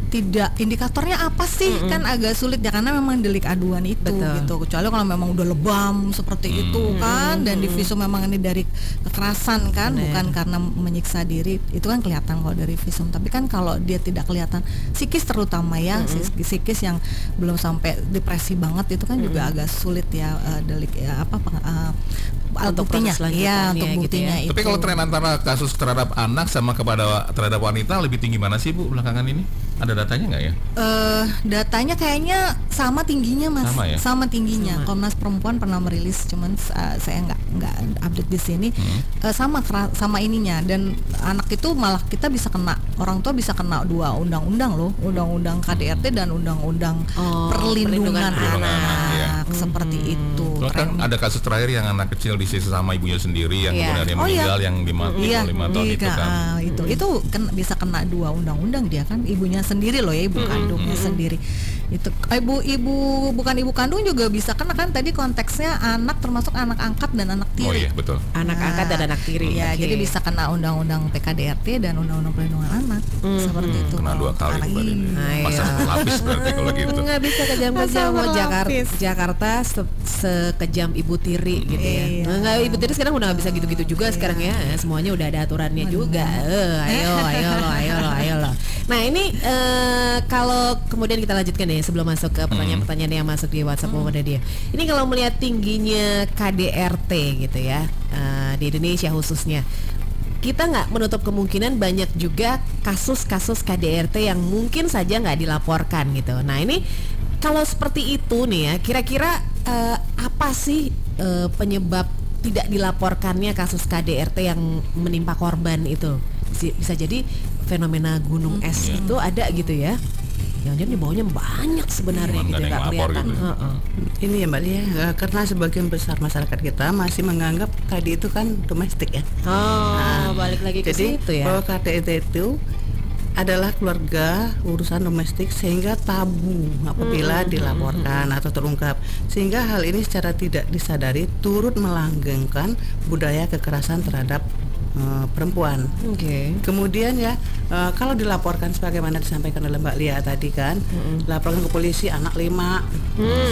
tidak indikatornya apa sih? Kan agak sulit ya karena memang delik aduan itu Betul. gitu. Kecuali kalau memang udah lebam seperti itu kan dan di visum memang ini dari kekerasan kan bukan karena menyiksa diri itu kan kelihatan kalau dari visum. Tapi kan kalau dia tidak kelihatan psikis terutama ya sis- psikis yang belum sampai depresi banget itu kan juga agak sulit ya eh, delik ya apa peng- eh, alat Untuk buktinya. ya untuk gitu buktinya ya. itu Tapi kalau tren antara kasus terhadap anak sama kepada terhadap wanita lebih tinggi mana sih bu belakangan ini? Ada datanya nggak ya? Eh, datanya kayaknya sama tingginya mas, Sama ya? tingginya. Komnas Perempuan pernah merilis, cuman uh, saya nggak nggak update di sini. Hmm. Eh, sama sama ininya dan anak itu malah kita bisa kena orang tua bisa kena dua undang-undang loh, undang-undang KDRT dan undang-undang Oh, perlindungan, perlindungan anak, anak, ya. seperti itu. Soalnya kan ada kasus terakhir yang anak kecil disisa sama ibunya sendiri yang Iya. kemudian Oh, iya. meninggal yang lima, Iya, lima tahun di- itu kan. ah, itu itu kan bisa kena dua undang-undang dia kan ibunya sendiri loh ya ibu kandungnya sendiri itu ibu ibu bukan ibu kandung juga bisa kena kan tadi konteksnya anak termasuk anak angkat dan anak Oh tiri iya betul. Anak angkat dan anak tiri. Iya, Oke. jadi bisa kena undang-undang PKDRT dan undang-undang perlindungan anak seperti itu. Kena dua kali Anak berarti. ini. Ayo. Pasang berlapis berarti kalau gitu. nggak bisa kejam-kejam mau Jakarta. Jakarta se- sekejam ibu tiri gitu ya Iya. nggak ibu tiri sekarang udah nggak bisa gitu-gitu juga sekarang ya semuanya udah ada aturannya juga Eh, ayo ayo lo ayo lo ayo lo nah ini eh, kalau kemudian kita lanjutkan ya sebelum masuk ke pertanyaan-pertanyaan yang masuk di WhatsApp hmm. dia ini kalau melihat tingginya KDRT gitu ya eh, di Indonesia khususnya kita nggak menutup kemungkinan banyak juga kasus-kasus KDRT yang mungkin saja nggak dilaporkan gitu. Nah ini kalau seperti itu nih ya, kira-kira eh, apa sih eh, penyebab tidak dilaporkannya kasus KDRT yang menimpa korban itu? Bisa jadi fenomena gunung es itu ada gitu ya? Jangan-jangan di bawahnya banyak sebenarnya Cuman gitu nggak ya, yang kelihatan. gitu. Heeh. Ini ya Mbak Lia, eh, karena sebagian besar masyarakat kita masih menganggap tadi itu kan domestik ya. Oh, balik lagi ke Jadi situ ya. bahwa KDRT itu adalah keluarga urusan domestik sehingga tabu apabila dilaporkan atau terungkap sehingga hal ini secara tidak disadari turut melanggengkan budaya kekerasan terhadap eh, perempuan. Oke. Kemudian ya eh, kalau dilaporkan sebagaimana disampaikan oleh Mbak Lia tadi kan, laporkan ke polisi anak lima,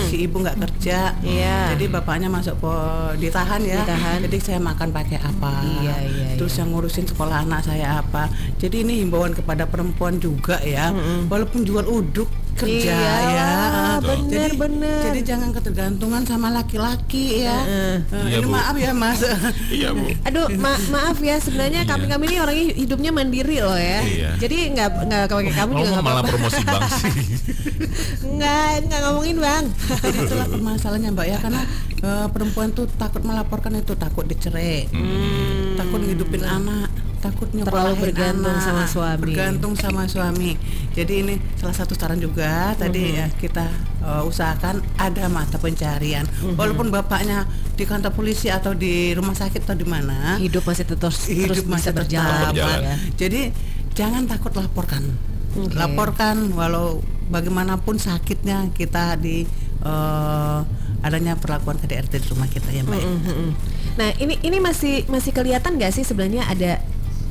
si ibu nggak kerja, Iya. jadi bapaknya masuk po- ditahan ya, Ditahan. jadi saya makan pakai apa, Iya, iya, terus yang ngurusin sekolah anak saya apa, jadi ini himbauan kepada perempuan juga ya, walaupun jual uduk kerja Iyalah, ya, bener, jadi bener. jadi jangan ketergantungan sama laki-laki ya, Eh, Iya, ini Bu. maaf ya mas, (laughs) Iya bu. Aduh, ma- maaf ya sebenarnya Iya. kami kami ini orangnya hidupnya mandiri loh ya. Iya. Jadi nggak nggak kayak kamu juga Ngomong nggak malah apa-apa. promosi bank (laughs) sih. Nggak nggak ngomongin bang. Jadi itulah permasalahannya mbak ya karena eh, perempuan tuh takut melaporkan itu takut dicerai, takut ngidupin anak, takut Terlalu bergantung anak, sama suami. bergantung sama suami. Jadi ini salah satu saran juga tadi ya kita eh, usahakan ada mata pencarian, walaupun bapaknya di kantor polisi atau di rumah sakit atau di mana, Hidup masih terus hidup terus masih tetap berjalan, berjalan. ya. Jadi jangan takut laporkan. Oke. Laporkan walau bagaimanapun sakitnya kita di eh, adanya perlakuan KDRT di rumah kita ya Mbak. Mm, mm, mm. Nah ini ini masih masih kelihatan nggak sih sebenarnya ada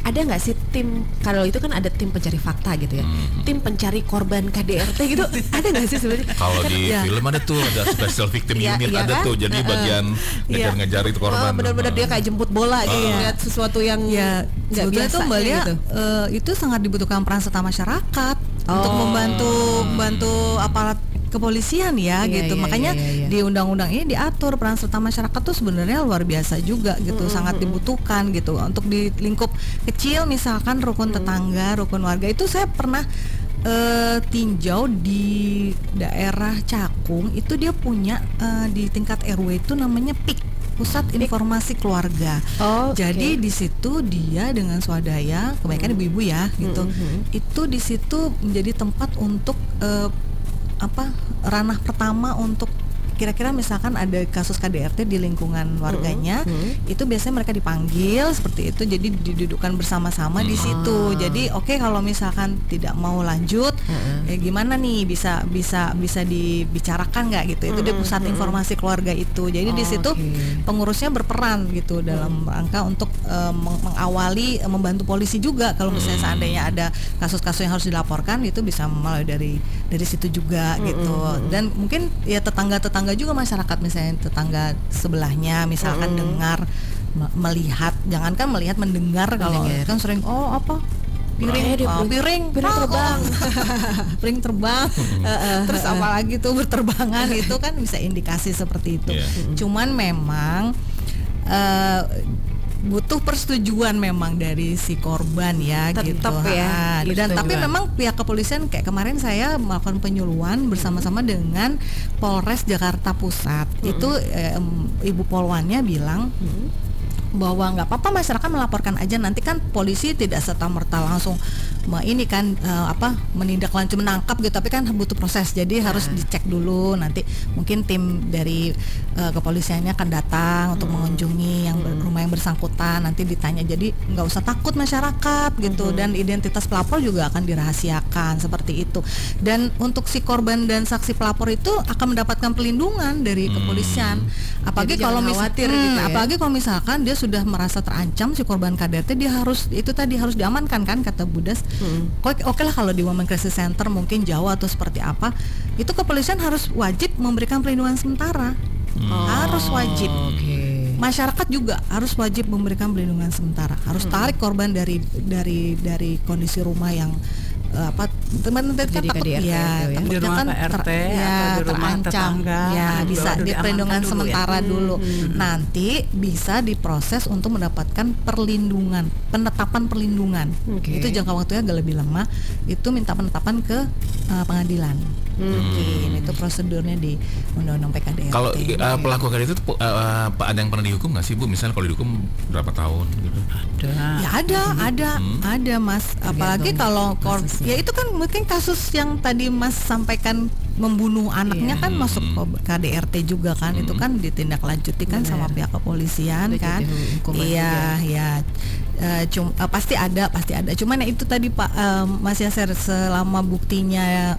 ada nggak sih tim kalau itu kan ada tim pencari fakta gitu ya tim pencari korban KDRT gitu ada nggak sih sebenarnya Kalau di Ya. film ada tuh ada special victim Iya, unit iya ada kan? tuh jadi Heeh. bagian Iya. ngejar-ngejar itu korban. Oh, benar-benar dia kayak jemput bola gitu Ah. lihat sesuatu yang Ya, nggak sebetulnya biasa itu Mbak Lia, gitu. eh, itu sangat dibutuhkan peran serta masyarakat untuk Oh. membantu membantu aparat kepolisian ya Iya, gitu. iya, Makanya iya, iya. di undang-undang ini diatur peran serta masyarakat tuh sebenarnya luar biasa juga gitu, sangat dibutuhkan gitu. Untuk di lingkup kecil misalkan rukun tetangga, rukun warga itu saya pernah eh, tinjau di daerah Cakung itu dia punya eh, di tingkat RW itu namanya PIK Pusat Informasi Keluarga. Oh, Jadi di situ dia dengan swadaya, kebanyakan ibu-ibu ya gitu. Itu di situ menjadi tempat untuk eh, apa ranah pertama untuk kira-kira misalkan ada kasus KDRT di lingkungan warganya, itu biasanya mereka dipanggil seperti itu, jadi didudukkan bersama-sama di situ. Jadi oke kalau misalkan tidak mau lanjut, ya gimana nih bisa bisa bisa dibicarakan nggak gitu? Itu di pusat informasi keluarga itu. Jadi di situ pengurusnya berperan gitu dalam rangka untuk meng- mengawali eh, membantu polisi juga. Kalau misalnya seandainya ada kasus-kasus yang harus dilaporkan itu bisa melalui dari dari situ juga gitu. Dan mungkin ya tetangga-tetangga juga masyarakat misalnya tetangga sebelahnya misalkan dengar me- melihat jangankan melihat mendengar kalau Mendengar. kan sering oh apa? Piring. Eh, dia oh, piring- piring. Piring oh, terbang. (laughs) piring terbang. (laughs) Terus apalagi tuh berterbangan itu kan bisa indikasi seperti itu. Iya. cuman memang eh, butuh persetujuan memang dari si korban ya Tetep gitu. ya, Ha, dan tapi memang pihak kepolisian kayak kemarin saya melakukan penyuluhan bersama-sama dengan Polres Jakarta Pusat. Itu em, ibu polwannya bilang bahwa nggak apa-apa masyarakat melaporkan aja nanti kan polisi tidak serta merta langsung me- ini kan eh, apa menindaklanjuti menangkap gitu tapi kan butuh proses. Jadi harus dicek dulu. Nanti mungkin tim dari eh, kepolisiannya akan datang untuk mengunjungi yang ber- rumah yang bersangkutan. Nanti ditanya. Jadi nggak usah takut masyarakat gitu. Dan identitas pelapor juga akan dirahasiakan seperti itu. Dan untuk si korban dan saksi pelapor itu akan mendapatkan pelindungan dari kepolisian. Apalagi Jadi kalau jangan mis- khawatir Hmm, gitu ya. apalagi kalau misalkan dia sudah merasa terancam si korban KDRT dia harus itu tadi harus diamankan kan kata Budas. Oke oke lah kalau di Women Crisis Center mungkin jauh atau seperti apa, itu kepolisian harus wajib memberikan perlindungan sementara. Harus wajib. Masyarakat juga harus wajib memberikan perlindungan sementara. Harus tarik korban dari dari dari kondisi rumah yang apa teman-teman kan Jadi takut KDRT ya, itu ya. takutnya Di rumah kan Pak RT ya, atau di rumah terancam. tetangga, ya baru bisa di perlindungan dulu ya. sementara dulu. Nanti bisa diproses untuk mendapatkan perlindungan, penetapan perlindungan. Oke. Itu jangka waktunya agak lebih lama. Itu minta penetapan ke uh, pengadilan. Mungkin itu prosedurnya di Undang-Undang PKDRT. Kalau uh, pelaku KDRT itu uh, uh, ada yang pernah dihukum nggak sih bu? Misalnya kalau dihukum berapa tahun gitu? Ada. Ya ada, ada, ada Mas. Apalagi kalau kor- ya itu kan mungkin kasus yang tadi Mas sampaikan membunuh anaknya kan masuk ke KDRT juga kan. Itu kan ditindaklanjuti kan sama pihak kepolisian Ada kan. Iya, ya. Eh, cum- eh, pasti ada, pasti ada. Cuman ya itu tadi Pak eh, Mas Yaser selama buktinya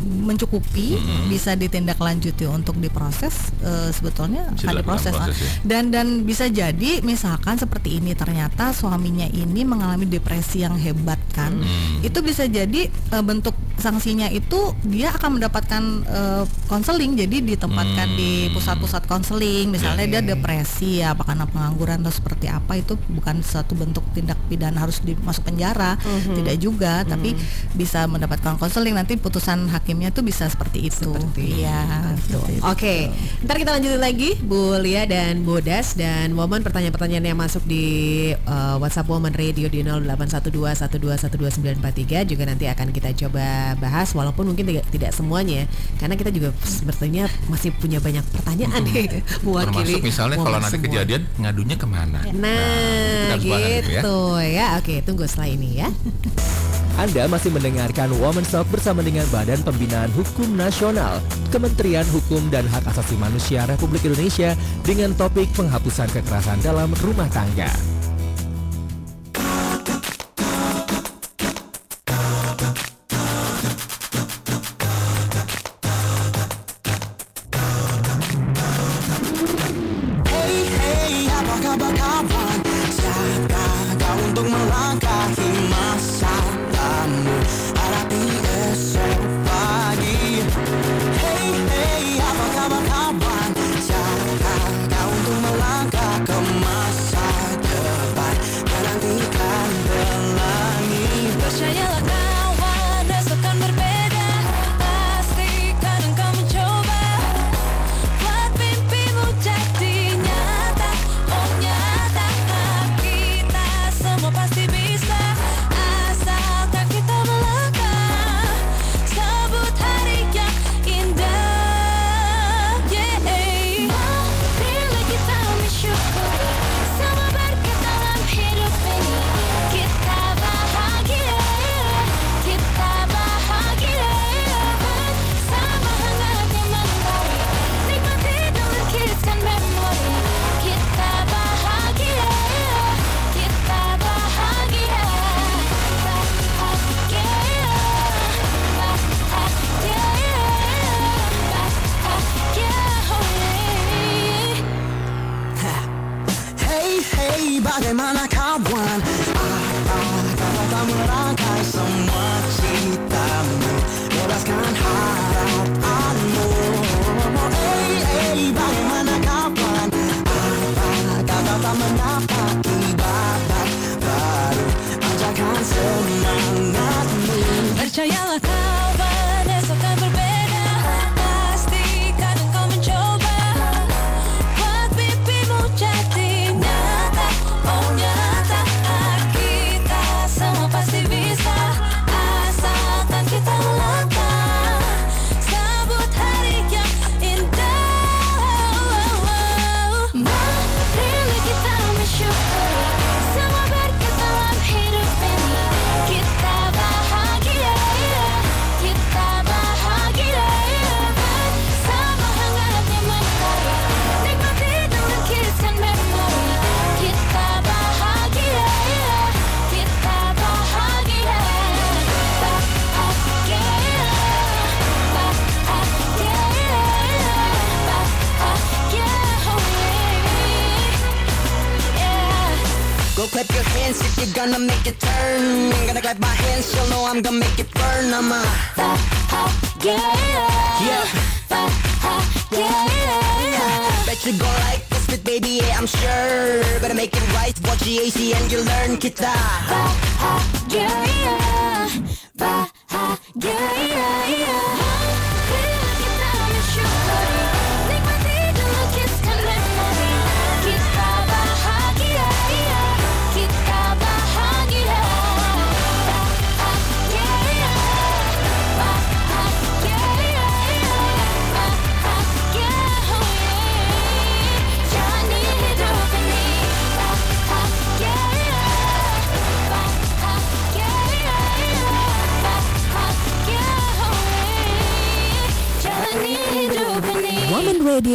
mencukupi bisa ditindaklanjuti untuk diproses eh, sebetulnya Bisa akan diproses proses ya. dan dan bisa jadi misalkan seperti ini ternyata suaminya ini mengalami depresi yang hebat kan. Hmm. itu bisa jadi eh, bentuk sanksinya itu dia akan mendapatkan eh, konseling jadi ditempatkan di Hmm. pusat-pusat konseling misalnya dia depresi ya apa karena pengangguran atau seperti apa itu bukan suatu bentuk tindak pidana harus dimasuk penjara. Tidak juga tapi bisa mendapatkan konseling nanti putusan hakimnya tuh bisa seperti itu iya itu. Oke, ntar kita lanjutin lagi Bu Lia dan Bu Das dan Woman pertanyaan-pertanyaan yang masuk di uh, WhatsApp Woman Radio di 0812121293 juga nanti akan kita coba bahas walaupun mungkin tidak, tidak semuanya karena kita juga sepertinya masih punya banyak pertanyaan nih (laughs) mewakili Termasuk misalnya kalau nanti semua. kejadian ngadunya ke mana? Nah, kita harus bahas itu ya. gitu ya. Oke, tunggu setelah ini ya. (laughs) Anda masih mendengarkan Woman Talk bersama dengan Badan Pembinaan Hukum Nasional, Kementerian Hukum dan Hak Asasi Manusia Republik Indonesia dengan topik penghapusan kekerasan dalam rumah tangga.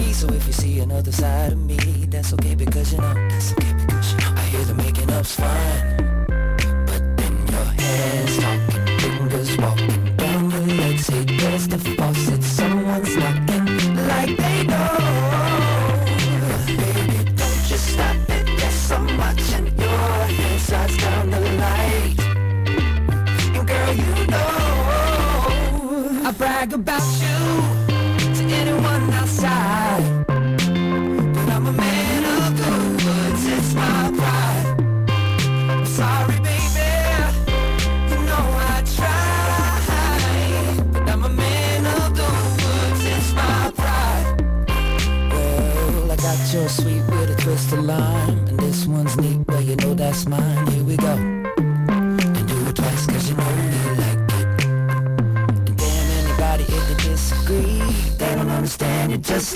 so if you see another side of me, that's okay because you know, that's okay because you know, I hear the making up's fine.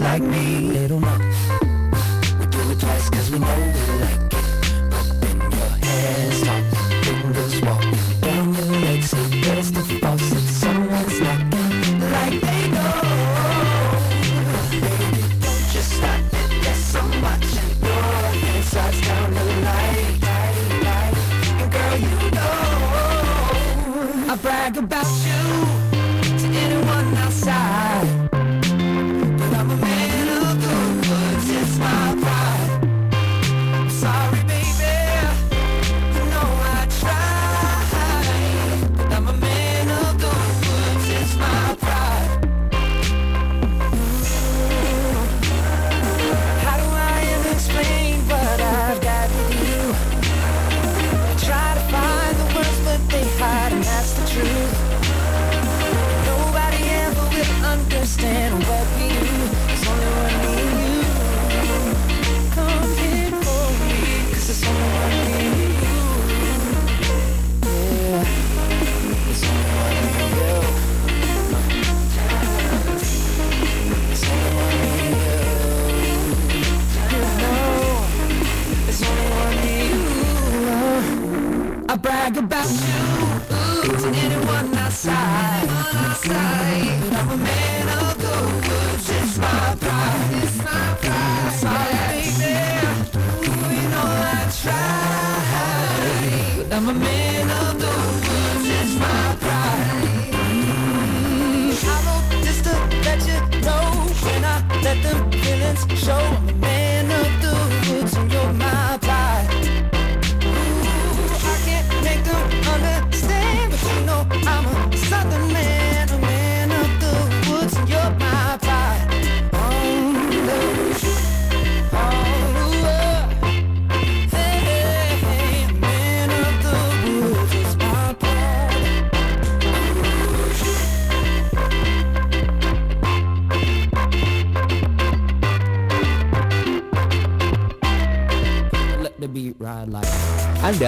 Like me. They don't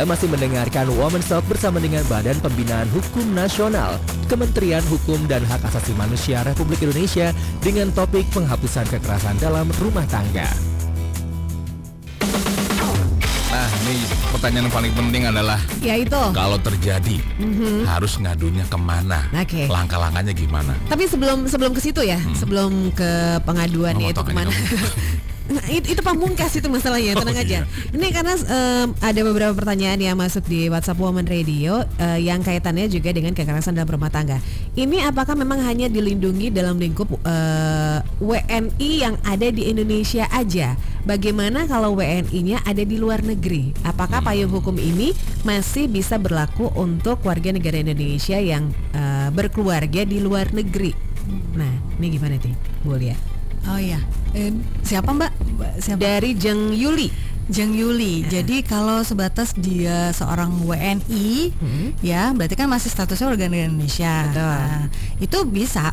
masih mendengarkan Woman Talk bersama dengan Badan Pembinaan Hukum Nasional, Kementerian Hukum dan Hak Asasi Manusia Republik Indonesia dengan topik penghapusan kekerasan dalam rumah tangga. Nah, ini pertanyaan yang paling penting adalah Yaitu kalau terjadi harus ngadunya ke mana? Oke. Langkah-langkahnya gimana? Tapi sebelum sebelum ke situ ya, sebelum ke pengaduan Oh, yaitu potong ke mana? (laughs) Nah, itu, itu pamungkas itu masalahnya, Oh, tenang aja. iya. Ini karena em, ada beberapa pertanyaan yang masuk di WhatsApp Woman Radio eh, yang kaitannya juga dengan kekerasan dalam rumah tangga. Ini apakah memang hanya dilindungi dalam lingkup eh, WNI yang ada di Indonesia aja? Bagaimana kalau WNI-nya ada di luar negeri? Apakah payung hukum ini masih bisa berlaku untuk warga negara Indonesia yang eh, berkeluarga di luar negeri? Nah, ini gimana sih, Bu Lia? Oh iya. Eh, siapa Mbak? Siapa? Dari Jeng Yuli. Jeng Yuli. Jadi kalau sebatas dia seorang WNI, ya berarti kan masih statusnya warga negara Indonesia. Betul. Nah, itu bisa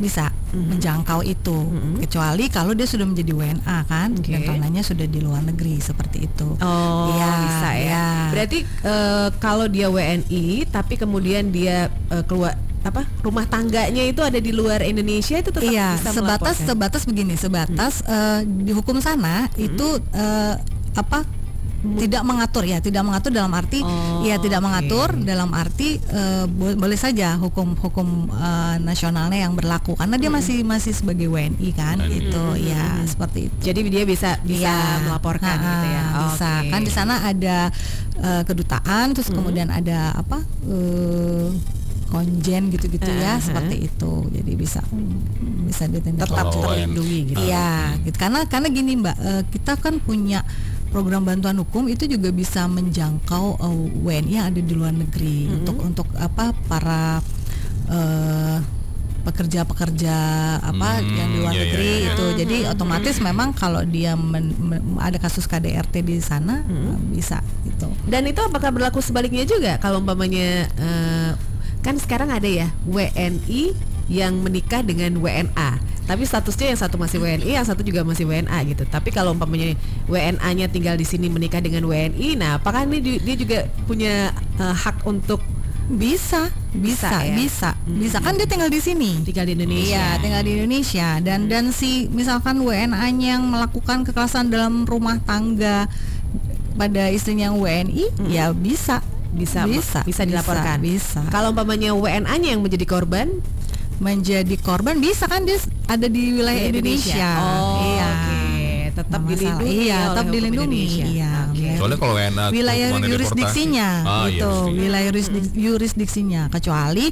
bisa menjangkau itu, kecuali kalau dia sudah menjadi WNA kan, Oke. dan tanahnya sudah di luar negeri seperti itu. Oh, Iya, bisa ya. iya. Berarti eh, kalau dia WNI tapi kemudian dia eh, keluar apa rumah tangganya itu ada di luar Indonesia itu tetap Iya, bisa sebatas melaporkan? sebatas begini, sebatas eh, di hukum sana itu eh, apa tidak mengatur ya, tidak mengatur dalam arti Oh, ya tidak mengatur dalam arti eh, bo- boleh saja hukum-hukum eh, nasionalnya yang berlaku karena dia masih masih sebagai WNI kan gitu ya seperti itu. Jadi dia bisa bisa Iya. melaporkan Ha-ha, gitu ya. Bisa. Oke. Kan di sana ada eh, kedutaan terus kemudian ada apa? eh, konjen gitu-gitu ya Uh-huh. seperti itu. Jadi bisa bisa ditindak tetap terlindungi gitu. Iya, gitu. Karena karena gini Mbak, eh, kita kan punya program bantuan hukum itu juga bisa menjangkau eh, WNI yang ada di luar negeri untuk untuk apa para eh, pekerja-pekerja apa Hmm, yang di luar iya, iya, negeri iya. itu. Jadi otomatis memang kalau dia men- men- ada kasus KDRT di sana eh, bisa gitu. Dan itu apakah berlaku sebaliknya juga kalau umpamanya eh, kan sekarang ada ya WNI yang menikah dengan WNA. Tapi statusnya yang satu masih WNI, yang satu juga masih WNA gitu. Tapi kalau umpamanya WNA-nya tinggal di sini menikah dengan WNI, nah apakah ini di- dia juga punya eh, hak untuk Bisa, Bisa bisa, ya? bisa, bisa kan dia tinggal di sini. tinggal di Indonesia? Iya, tinggal di Indonesia dan dan si misalkan WNA-nya yang melakukan kekerasan dalam rumah tangga pada istrinya yang WNI, ya bisa, Bisa, bisa, bisa dilaporkan. Bisa. Kalau umpamanya WNA-nya yang menjadi korban menjadi korban bisa kan dia ada di wilayah di Indonesia. Oh, iya. oke. Tetap masalah. dilindungi Iya, oleh tetap dilindungi. Indonesia. Iya. Wilayah- Soalnya kalau enak wilayah deportasi. Ah, iya, gitu jurisdiksi. wilayah jurisdik- jurisdiksinya kecuali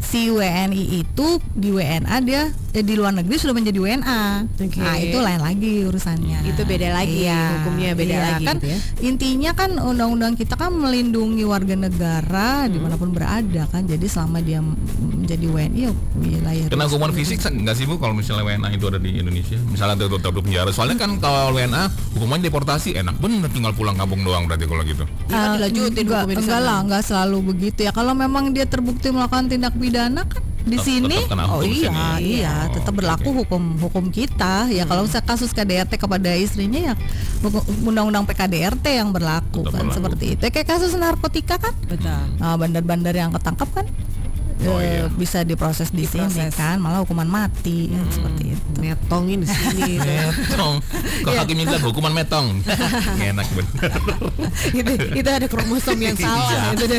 si WNI itu di WNA dia di luar negeri sudah menjadi WNA Oke. nah itu lain lagi urusannya Itu beda lagi, hukumnya beda lagi kan gitu ya. intinya kan undang-undang kita kan melindungi warga negara Hmm. di mana pun berada kan jadi selama dia menjadi WNI ya wilayah Kena hukuman fisik nggak sih bu kalau misalnya WNA itu ada di Indonesia? Misalnya di penjara. Soalnya kan kalau WNA hukumannya deportasi enak bener tinggal pulang kampung doang berarti kalau gitu. Iya, Eh, dilanjutin enggak, enggak lah, enggak selalu begitu ya. Kalau memang dia terbukti melakukan tindak pidana kan di Tetap- sini, tetap kena oh iya, sini. iya, Oh, tetap berlaku oke. hukum hukum kita. Ya kalau misalnya kasus KDRT kepada istrinya ya undang-undang PKDRT yang berlaku Tetap kan berlaku. seperti itu. Ya, kayak kasus narkotika kan, Betul. Nah, bandar-bandar yang ketangkap kan Oh, iya. bisa diproses di sini Diproses. kan, malah hukuman mati kan seperti itu. Metongin di sini. (laughs) Metong. Kok Iya. hakim minta hukuman metong. (laughs) enak bener. (laughs) itu, itu ada kromosom yang salah Iya. itu deh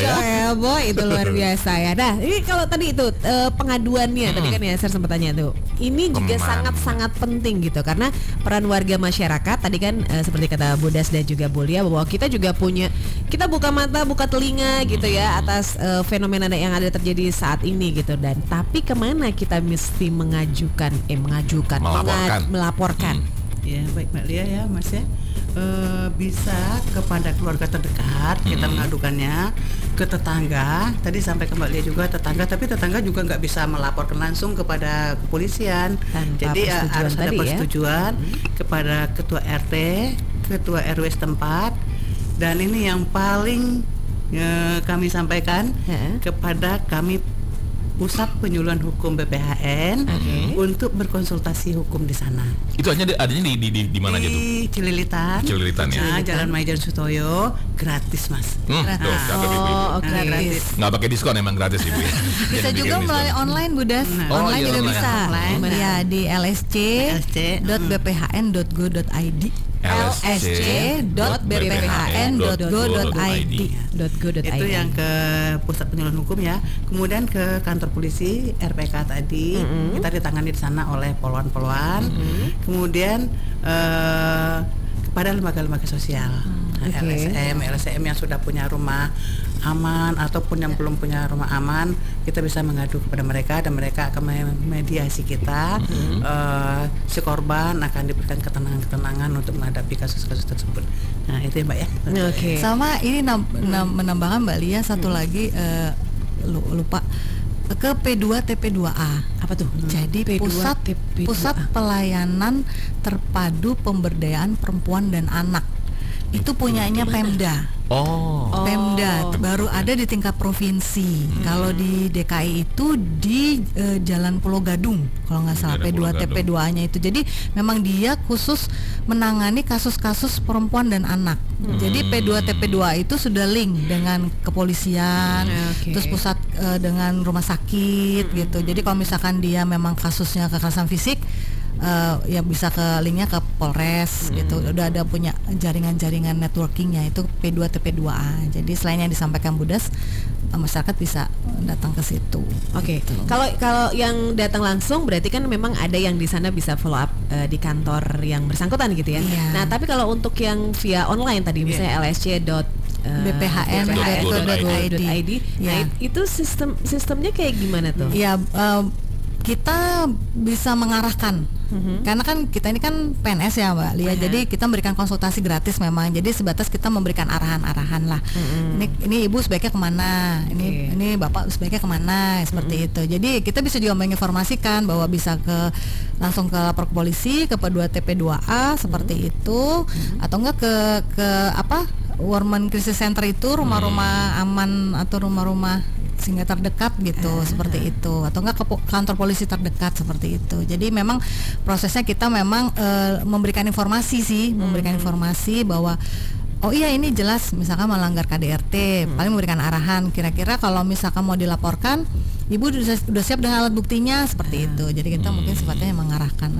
ya. Ya boy itu luar biasa ya nah ini kalau tadi itu eh, pengaduannya tadi kan ya saya sempat tanya tuh ini juga Ke mana? sangat sangat penting gitu karena peran warga masyarakat tadi kan eh, seperti kata Bodas dan juga Bulia bahwa kita juga punya kita buka mata buka telinga gitu ya atas eh, fenomena yang ada terjadi saat ini gitu. Dan tapi ke mana kita mesti mengajukan eh mengajukan Melaporkan. menga- melaporkan? Ya baik Mbak Lia ya Mas ya. Eh, bisa kepada keluarga terdekat kita mengadukannya ke tetangga. Tadi sampai ke Mbak Lia juga tetangga. Tapi tetangga juga nggak bisa melaporkan langsung kepada kepolisian. Tanpa jadi ya, persetujuan harus ada ya. persetujuan kepada ketua RT ketua RW setempat. Dan ini yang paling eh, kami sampaikan Heeh. kepada kami pusat penyuluhan hukum BPHN untuk berkonsultasi hukum di sana Itu hanya di- adanya di di di, di mana aja tuh? di Cililitan. Di Cililitan, ya. Nah, Jalan Maijen Sutoyo gratis, Mas. Hmm, tuh, catat ibu. oh oke Nah, gratis. Nggak pakai diskon emang gratis ibu. ya. (laughs) Bisa juga melalui diskon. online Budas. Oh, online iya, juga online. bisa. Online. Ya di lsc.bphn.go.id. lsc.bphn.go.id. .go.id. Itu yang ke pusat penyuluhan hukum ya. Kemudian ke kantor polisi RPK tadi kita ditangani di sana oleh poluan-poluan. Kemudian eh, kepada lembaga-lembaga sosial. Nah, Oke. LSM, LSM yang sudah punya rumah aman ataupun yang belum punya rumah aman, kita bisa mengadu kepada mereka dan mereka akan memediasi kita. Eh, si korban akan diberikan ketenangan-ketenangan untuk menghadapi kasus-kasus tersebut. Nah, itu ya, Mbak ya. Oke. Sama ini nam- menambahkan Mbak Lia satu lagi eh, lu- lupa ke P2 TP2A. Apa tuh? Jadi P2 pusat TP2A. pusat pelayanan terpadu pemberdayaan perempuan dan anak. Itu punyanya Pemda. Oh. Pemda baru ada di tingkat provinsi. Kalau di DKI itu di eh, Jalan Pulau Gadung kalau nggak salah Daerah Pulau P2 TP2-nya itu. Jadi memang dia khusus menangani kasus-kasus perempuan dan anak. Jadi P2 TP2 itu sudah link dengan kepolisian, Oke. terus pusat eh, dengan rumah sakit gitu. Jadi kalau misalkan dia memang kasusnya kekerasan fisik eh, ya bisa ke linknya ke Polres gitu udah ada punya jaringan-jaringan networkingnya itu P2 TP2A jadi selain yang disampaikan Budas eh, masyarakat bisa datang ke situ Oke, Gitu. kalau kalau yang datang langsung berarti kan memang ada yang di sana bisa follow up eh, di kantor yang bersangkutan gitu ya. Iya. Nah, tapi kalau untuk yang via online tadi misalnya lsc. eh, BPHN.go.id. BPHN.go.id. Nah, Ya. it- itu sistem sistemnya kayak gimana tuh? Ya eh, kita bisa mengarahkan karena kan kita ini kan PNS ya Mbak Lia, jadi kita memberikan konsultasi gratis memang. Jadi sebatas kita memberikan arahan-arahan lah. Ini ini ibu sebaiknya ke mana? Ini Oke. ini bapak sebaiknya ke mana? Seperti itu. Jadi kita bisa juga menginformasikan bahwa bisa ke langsung ke lapor ke polisi ke P2 TP2A seperti itu atau enggak ke ke apa? Warman Crisis Center itu rumah-rumah aman atau rumah-rumah sehingga terdekat gitu seperti itu atau enggak ke kantor polisi terdekat seperti itu jadi memang prosesnya kita memang eh, memberikan informasi sih memberikan informasi bahwa oh iya ini jelas misalkan melanggar KDRT paling memberikan arahan. Kira-kira kalau misalkan mau dilaporkan ibu sudah, siap dengan alat buktinya seperti itu. Jadi kita mungkin sifatnya mengarahkan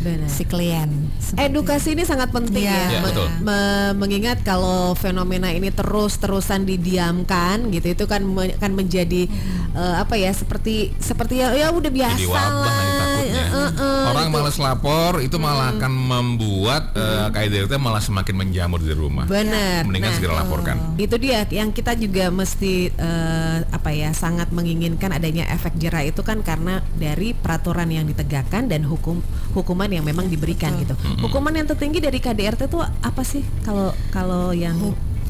Benar. si klien seperti Edukasi ini sangat penting Iya. ya, Iya, Me- betul. me- mengingat kalau fenomena ini terus-terusan didiamkan gitu itu kan me- kan menjadi eh, apa ya seperti seperti ya, ya udah biasa Jadi wabah lah. Eh, eh, Orang gitu. malas lapor itu malah akan membuat eh, KDRT malah semakin menjamur di rumah. Benar. Mendingan Nah, segera laporkan. Itu dia yang kita juga mesti eh, apa ya sangat menginginkan adanya efek jerah itu kan karena dari peraturan yang ditegakkan dan hukum hukuman yang memang diberikan gitu. Hukuman yang tertinggi dari KDRT itu apa sih kalau kalau yang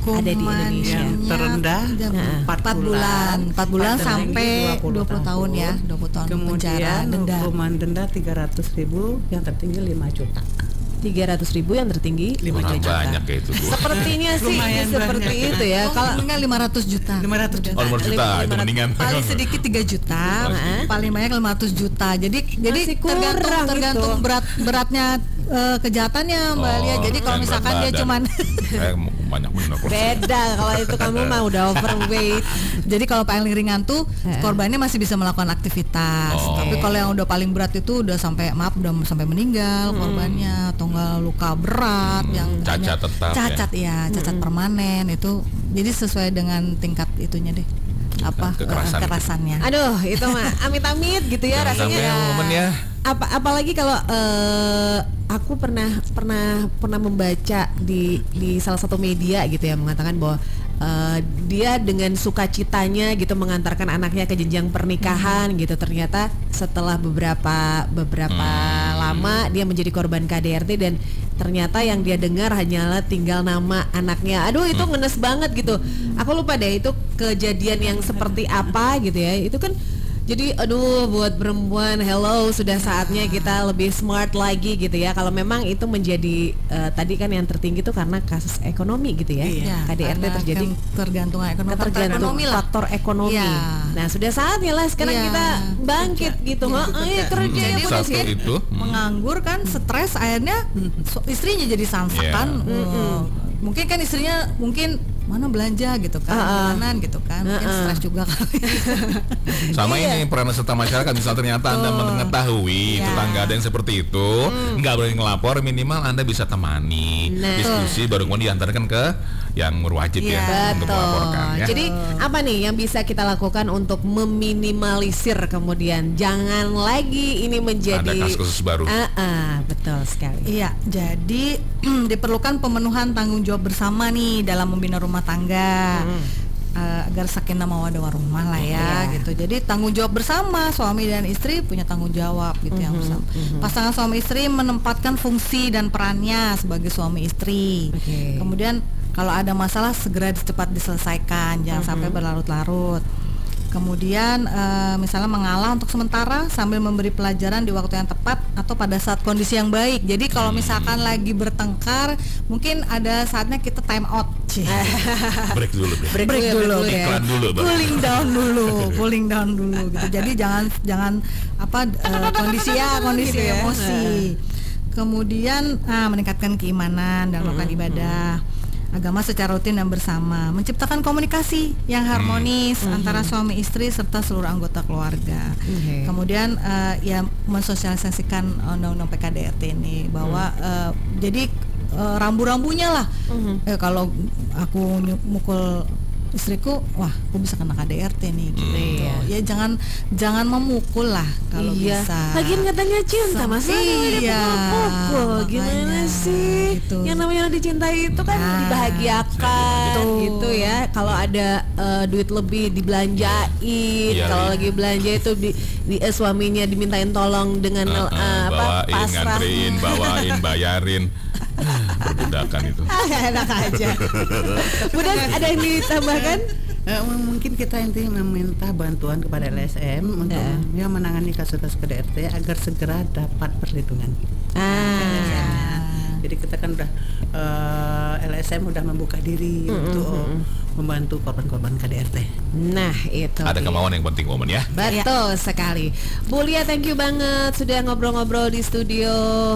ada di Hukuman Indonesia? yang terendah Nah, empat empat bulan, empat bulan Empat sampai tinggi 20 tahun ya, 20 tahun Kemudian penjara, denda. hukuman denda 300 ribu, yang tertinggi 5 juta. 300 ribu yang tertinggi 5 Orang juta. banyak kayak itu. Bu. Sepertinya sih Lumayan seperti banyak. itu ya. Oh, Kalau mendingan 500 juta. 500 juta. Oh, juta itu 500 mendingan. Paling sedikit 3 juta, paling banyak 500 juta. Jadi jadi Masih tergantung kurang tergantung gitu. berat beratnya eh, kejahatannya Mbak Oh, Lia. Jadi kalau misalkan dia cuman (laughs) Eh, banyak benar. beda kalau itu kamu (laughs) mah udah overweight. Jadi kalau paling ringan tuh korbannya masih bisa melakukan aktivitas. Oh. Tapi kalau yang udah paling berat itu udah sampai maaf udah sampai meninggal korbannya atau enggak luka berat yang Hmm. Cacat hanya- tetap ya. cacat ya, cacat permanen itu jadi sesuai dengan tingkat itunya deh. Apa kekerasan eh, itu. kekerasannya. Aduh, itu mah amit-amit gitu ya Jangan rasanya. sampai momen ya. Apa apalagi kalau eh, aku pernah pernah pernah membaca di di salah satu media gitu ya mengatakan bahwa eh, dia dengan sukacitanya gitu mengantarkan anaknya ke jenjang pernikahan gitu. Ternyata setelah beberapa beberapa lama dia menjadi korban KDRT dan ternyata yang dia dengar hanyalah tinggal nama anaknya. Aduh itu ngenes banget gitu. Aku lupa deh itu kejadian yang seperti apa gitu ya. Itu kan jadi aduh buat perempuan hello sudah saatnya kita lebih smart lagi gitu ya. Kalau memang itu menjadi eh, tadi kan yang tertinggi itu karena kasus ekonomi gitu ya. Iya, KDRT terjadi ketergantungan ekonomi, faktor ketergantungan ekonomi lah. faktor ekonomi. Iya. Nah, sudah saatnya lah sekarang Iya. kita bangkit gitu. Heeh, iya, kerja ya Hmm, Des, Satu ya. itu. hmm. menganggur kan stres akhirnya su- istrinya jadi samsak Iya. kan Eh, mungkin kan istrinya mungkin mana belanja gitu kan Ah, ah. bulanan gitu kan mungkin Ah, ah. stres juga kali (laughs) Sama Iya. ini peran serta masyarakat misal ternyata Anda mengetahui Ya. tetangga ada yang seperti itu, nggak boleh ngelapor minimal Anda bisa temani Hmm. Nah. diskusi baru kemudian diantarkan ke yang berwajib ya untuk Betul. melaporkan ya. Jadi apa nih yang bisa kita lakukan untuk meminimalisir kemudian jangan lagi ini menjadi Ada kasus-kasus baru. Ah, ah, betul sekali. Iya, jadi (clears throat) diperlukan pemenuhan tanggung jawab bersama nih dalam membina rumah tangga. Eh, agar sakinah mawaddah warahmah lah ya Iya. gitu. Jadi tanggung jawab bersama suami dan istri punya tanggung jawab gitu yang bersama. Pasangan suami istri menempatkan fungsi dan perannya sebagai suami istri. Oke. Kemudian kalau ada masalah segera cepat diselesaikan, jangan sampai berlarut-larut. Kemudian eh, misalnya mengalah untuk sementara sambil memberi pelajaran di waktu yang tepat atau pada saat kondisi yang baik. Jadi kalau misalkan lagi bertengkar, mungkin ada saatnya kita time out. (laughs) Break dulu break. Break, Break dulu, dulu. break dulu ya. Iklan dulu baru. cooling down dulu, (laughs) cooling down dulu gitu. Jadi jangan jangan apa eh, kondisi ya kondisi Gitu ya. emosi. Kemudian ah, meningkatkan keimanan dan melakukan ibadah. Agama secara rutin dan bersama, menciptakan komunikasi yang harmonis antara suami istri serta seluruh anggota keluarga. Oke. Kemudian eh, ya mensosialisasikan undang-undang PKDRT ini bahwa eh, jadi eh, rambu-rambunya lah. Eh, kalau aku mukul istriku, wah, aku bisa kena KDRT nih gitu. Ya jangan jangan memukul lah kalau iya. bisa. Lagian katanya cinta masa iya, pukul Gimana sih? gitu. Yang namanya dicintai itu kan Nah, dibahagiakan betul. gitu ya. Kalau ada eh, duit lebih dibelanjain, Iya, kalau iya. lagi belanja itu di, di- eh, suaminya dimintain tolong dengan Uh, uh, apa bawain, pasrah. nganterin, bawain, bayarin. (laughs) Perbudakan itu. Enak aja. Udah ada yang ditambahkan? M- mungkin kita intinya meminta bantuan kepada LSM untuk Ya. ya, menangani kasus-kasus KDRT agar segera dapat perlindungan. Ah. Jadi kita kan udah eh, LSM udah membuka diri untuk membantu korban-korban KDRT. Nah, itu. Ada dia. kemauan yang penting momen ya. Betul sekali. Bu Lia thank you banget sudah ngobrol-ngobrol di studio.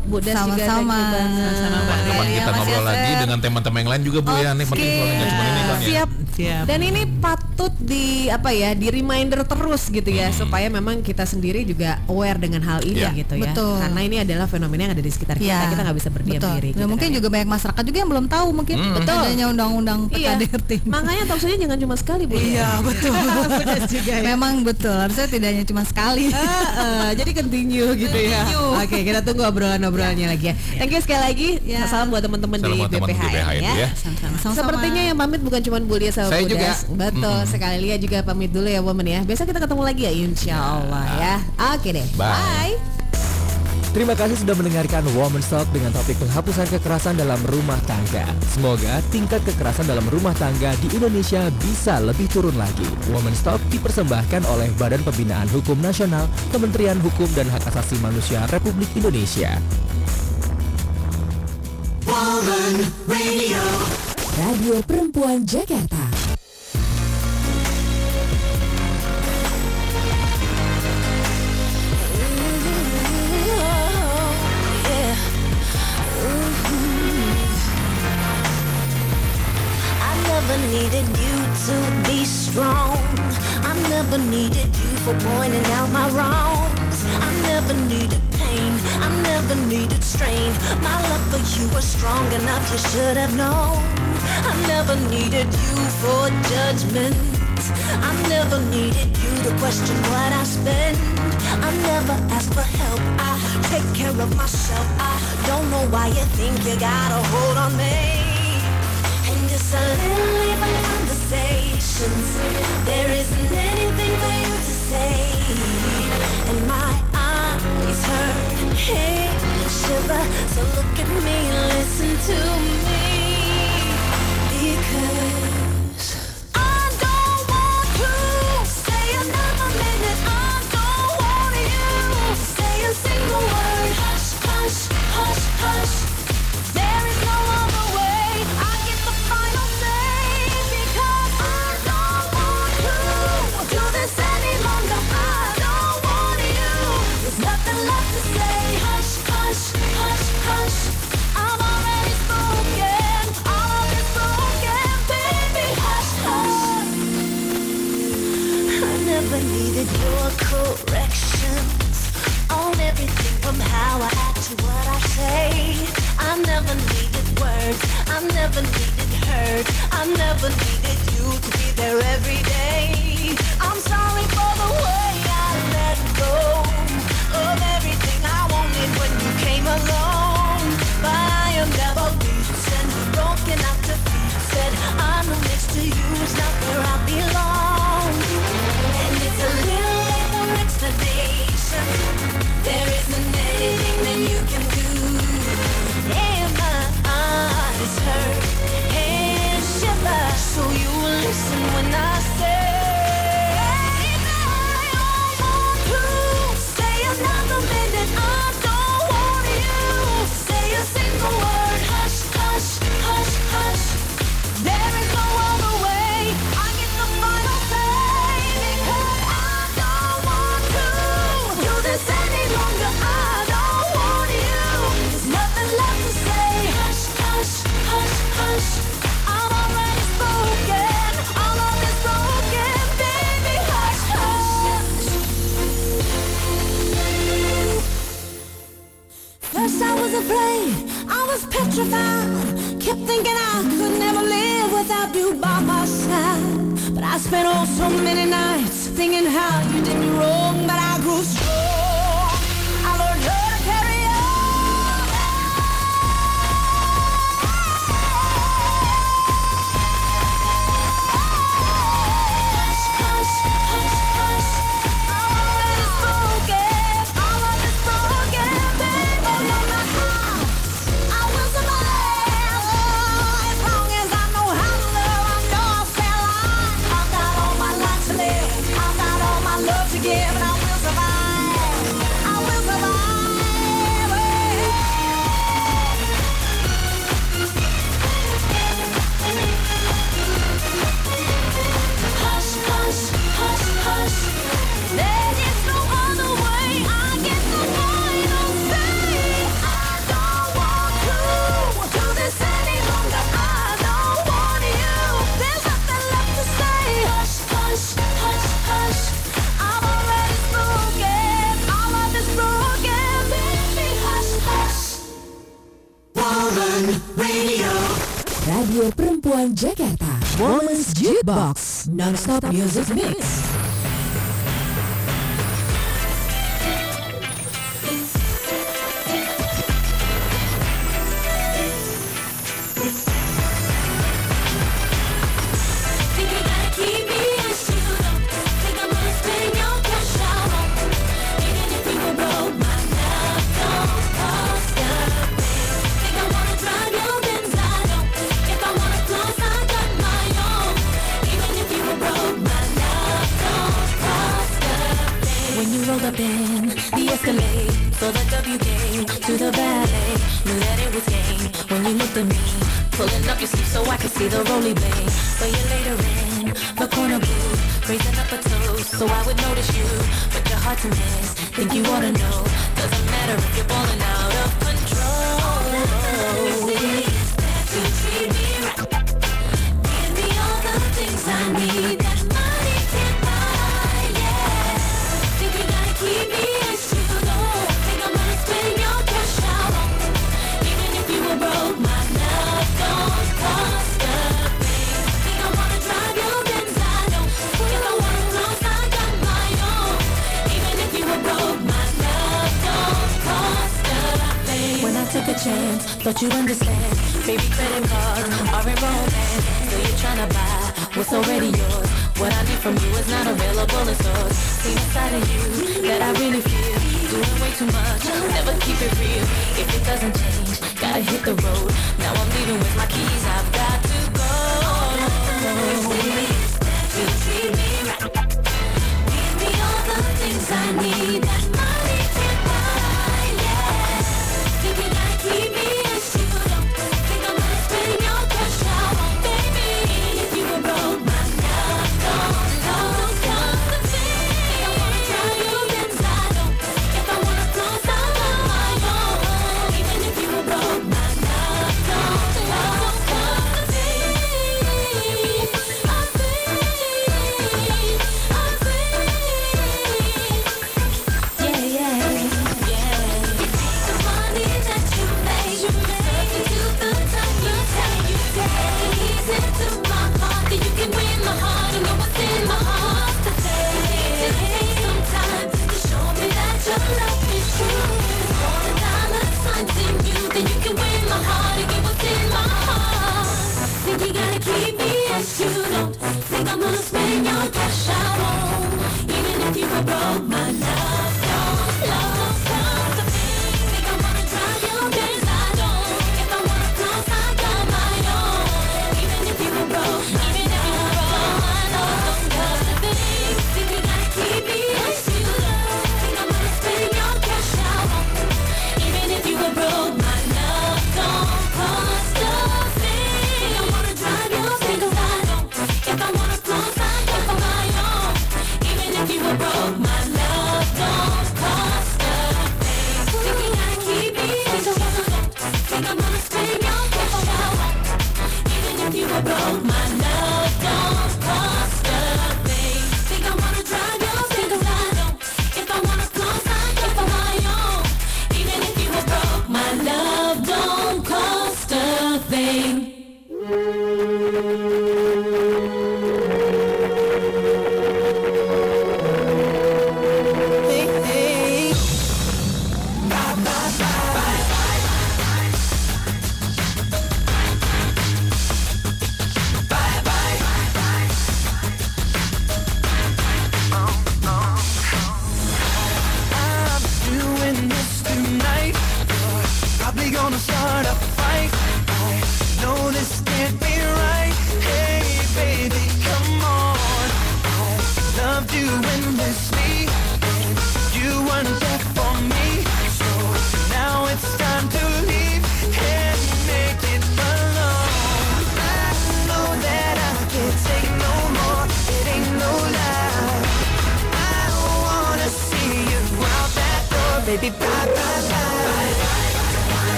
Bu Das juga thank Sama-sama. you banget. Kapan Iya, kita Mas ngobrol Yasser. lagi dengan teman-teman yang lain juga Bu ya. Ini penting soalnya cuma ini kan ya. Siap. Siap. Dan ini patut di apa ya, di reminder terus gitu ya supaya memang kita sendiri juga aware dengan hal ini Ya. gitu ya. Betul. Karena ini adalah fenomena yang ada di sekitar kita. Ya, Kita nggak bisa berdiam betul. diri. Ya, gitu mungkin kan ya. juga banyak masyarakat juga yang belum tahu mungkin Betul. adanya undang-undang Iya. PKDRT. Makanya talkshow-nya jangan cuma sekali Bu. Iya, (laughs) betul. (laughs) Benar juga ya. Memang betul, harusnya tidak hanya cuma sekali. (laughs) Ah, ah, jadi continue gitu ya. Oke, kita tunggu obrolan-obrolannya lagi ya. Thank you sekali lagi. Ya. Salam buat teman-teman di BPHN ya. ya. Sama-sama. Sepertinya yang pamit bukan cuma Bu Lia sama Saya Bu juga. Das. Betul sekali. Lia juga pamit dulu ya woman ya. Besok kita ketemu lagi ya insya Allah ya. Oke deh. Bye. Bye. Terima kasih sudah mendengarkan Women's Talk dengan topik penghapusan kekerasan dalam rumah tangga. Semoga tingkat kekerasan dalam rumah tangga di Indonesia bisa lebih turun lagi. Women's Talk dipersembahkan oleh Badan Pembinaan Hukum Nasional, Kementerian Hukum dan Hak Asasi Manusia Republik Indonesia. Radio Perempuan Jakarta. To be strong. I never needed you for pointing out my wrongs. I never needed pain. I never needed strain. My love for you was strong enough, you should have known. I never needed you for judgment. I never needed you to question what I spend. I never asked for help. I take care of myself. I don't know why you think you got a hold on me. And just a little even conversations. There isn't anything for you to say. And my eyes hurt, hey, shiver. So look at me, listen to me. Because single word. Hush, hush, hush, hush. Everything from how I act to what I say. I never needed words, I never needed hurt, I never needed you to be there every day. I'm sorry for the way I let go of everything I wanted when you came along. But I am never beaten, broken out to pieces. I'm next to you, I was petrified. Kept thinking I could never live without you by my side. But I spent oh so many nights thinking how you did me wrong, but I grew strong. Woman Radio. Radio Perempuan Jakarta. Woman's Jukebox. Non-stop music mix.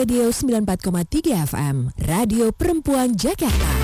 Radio 94,3 FM, Radio Perempuan Jakarta.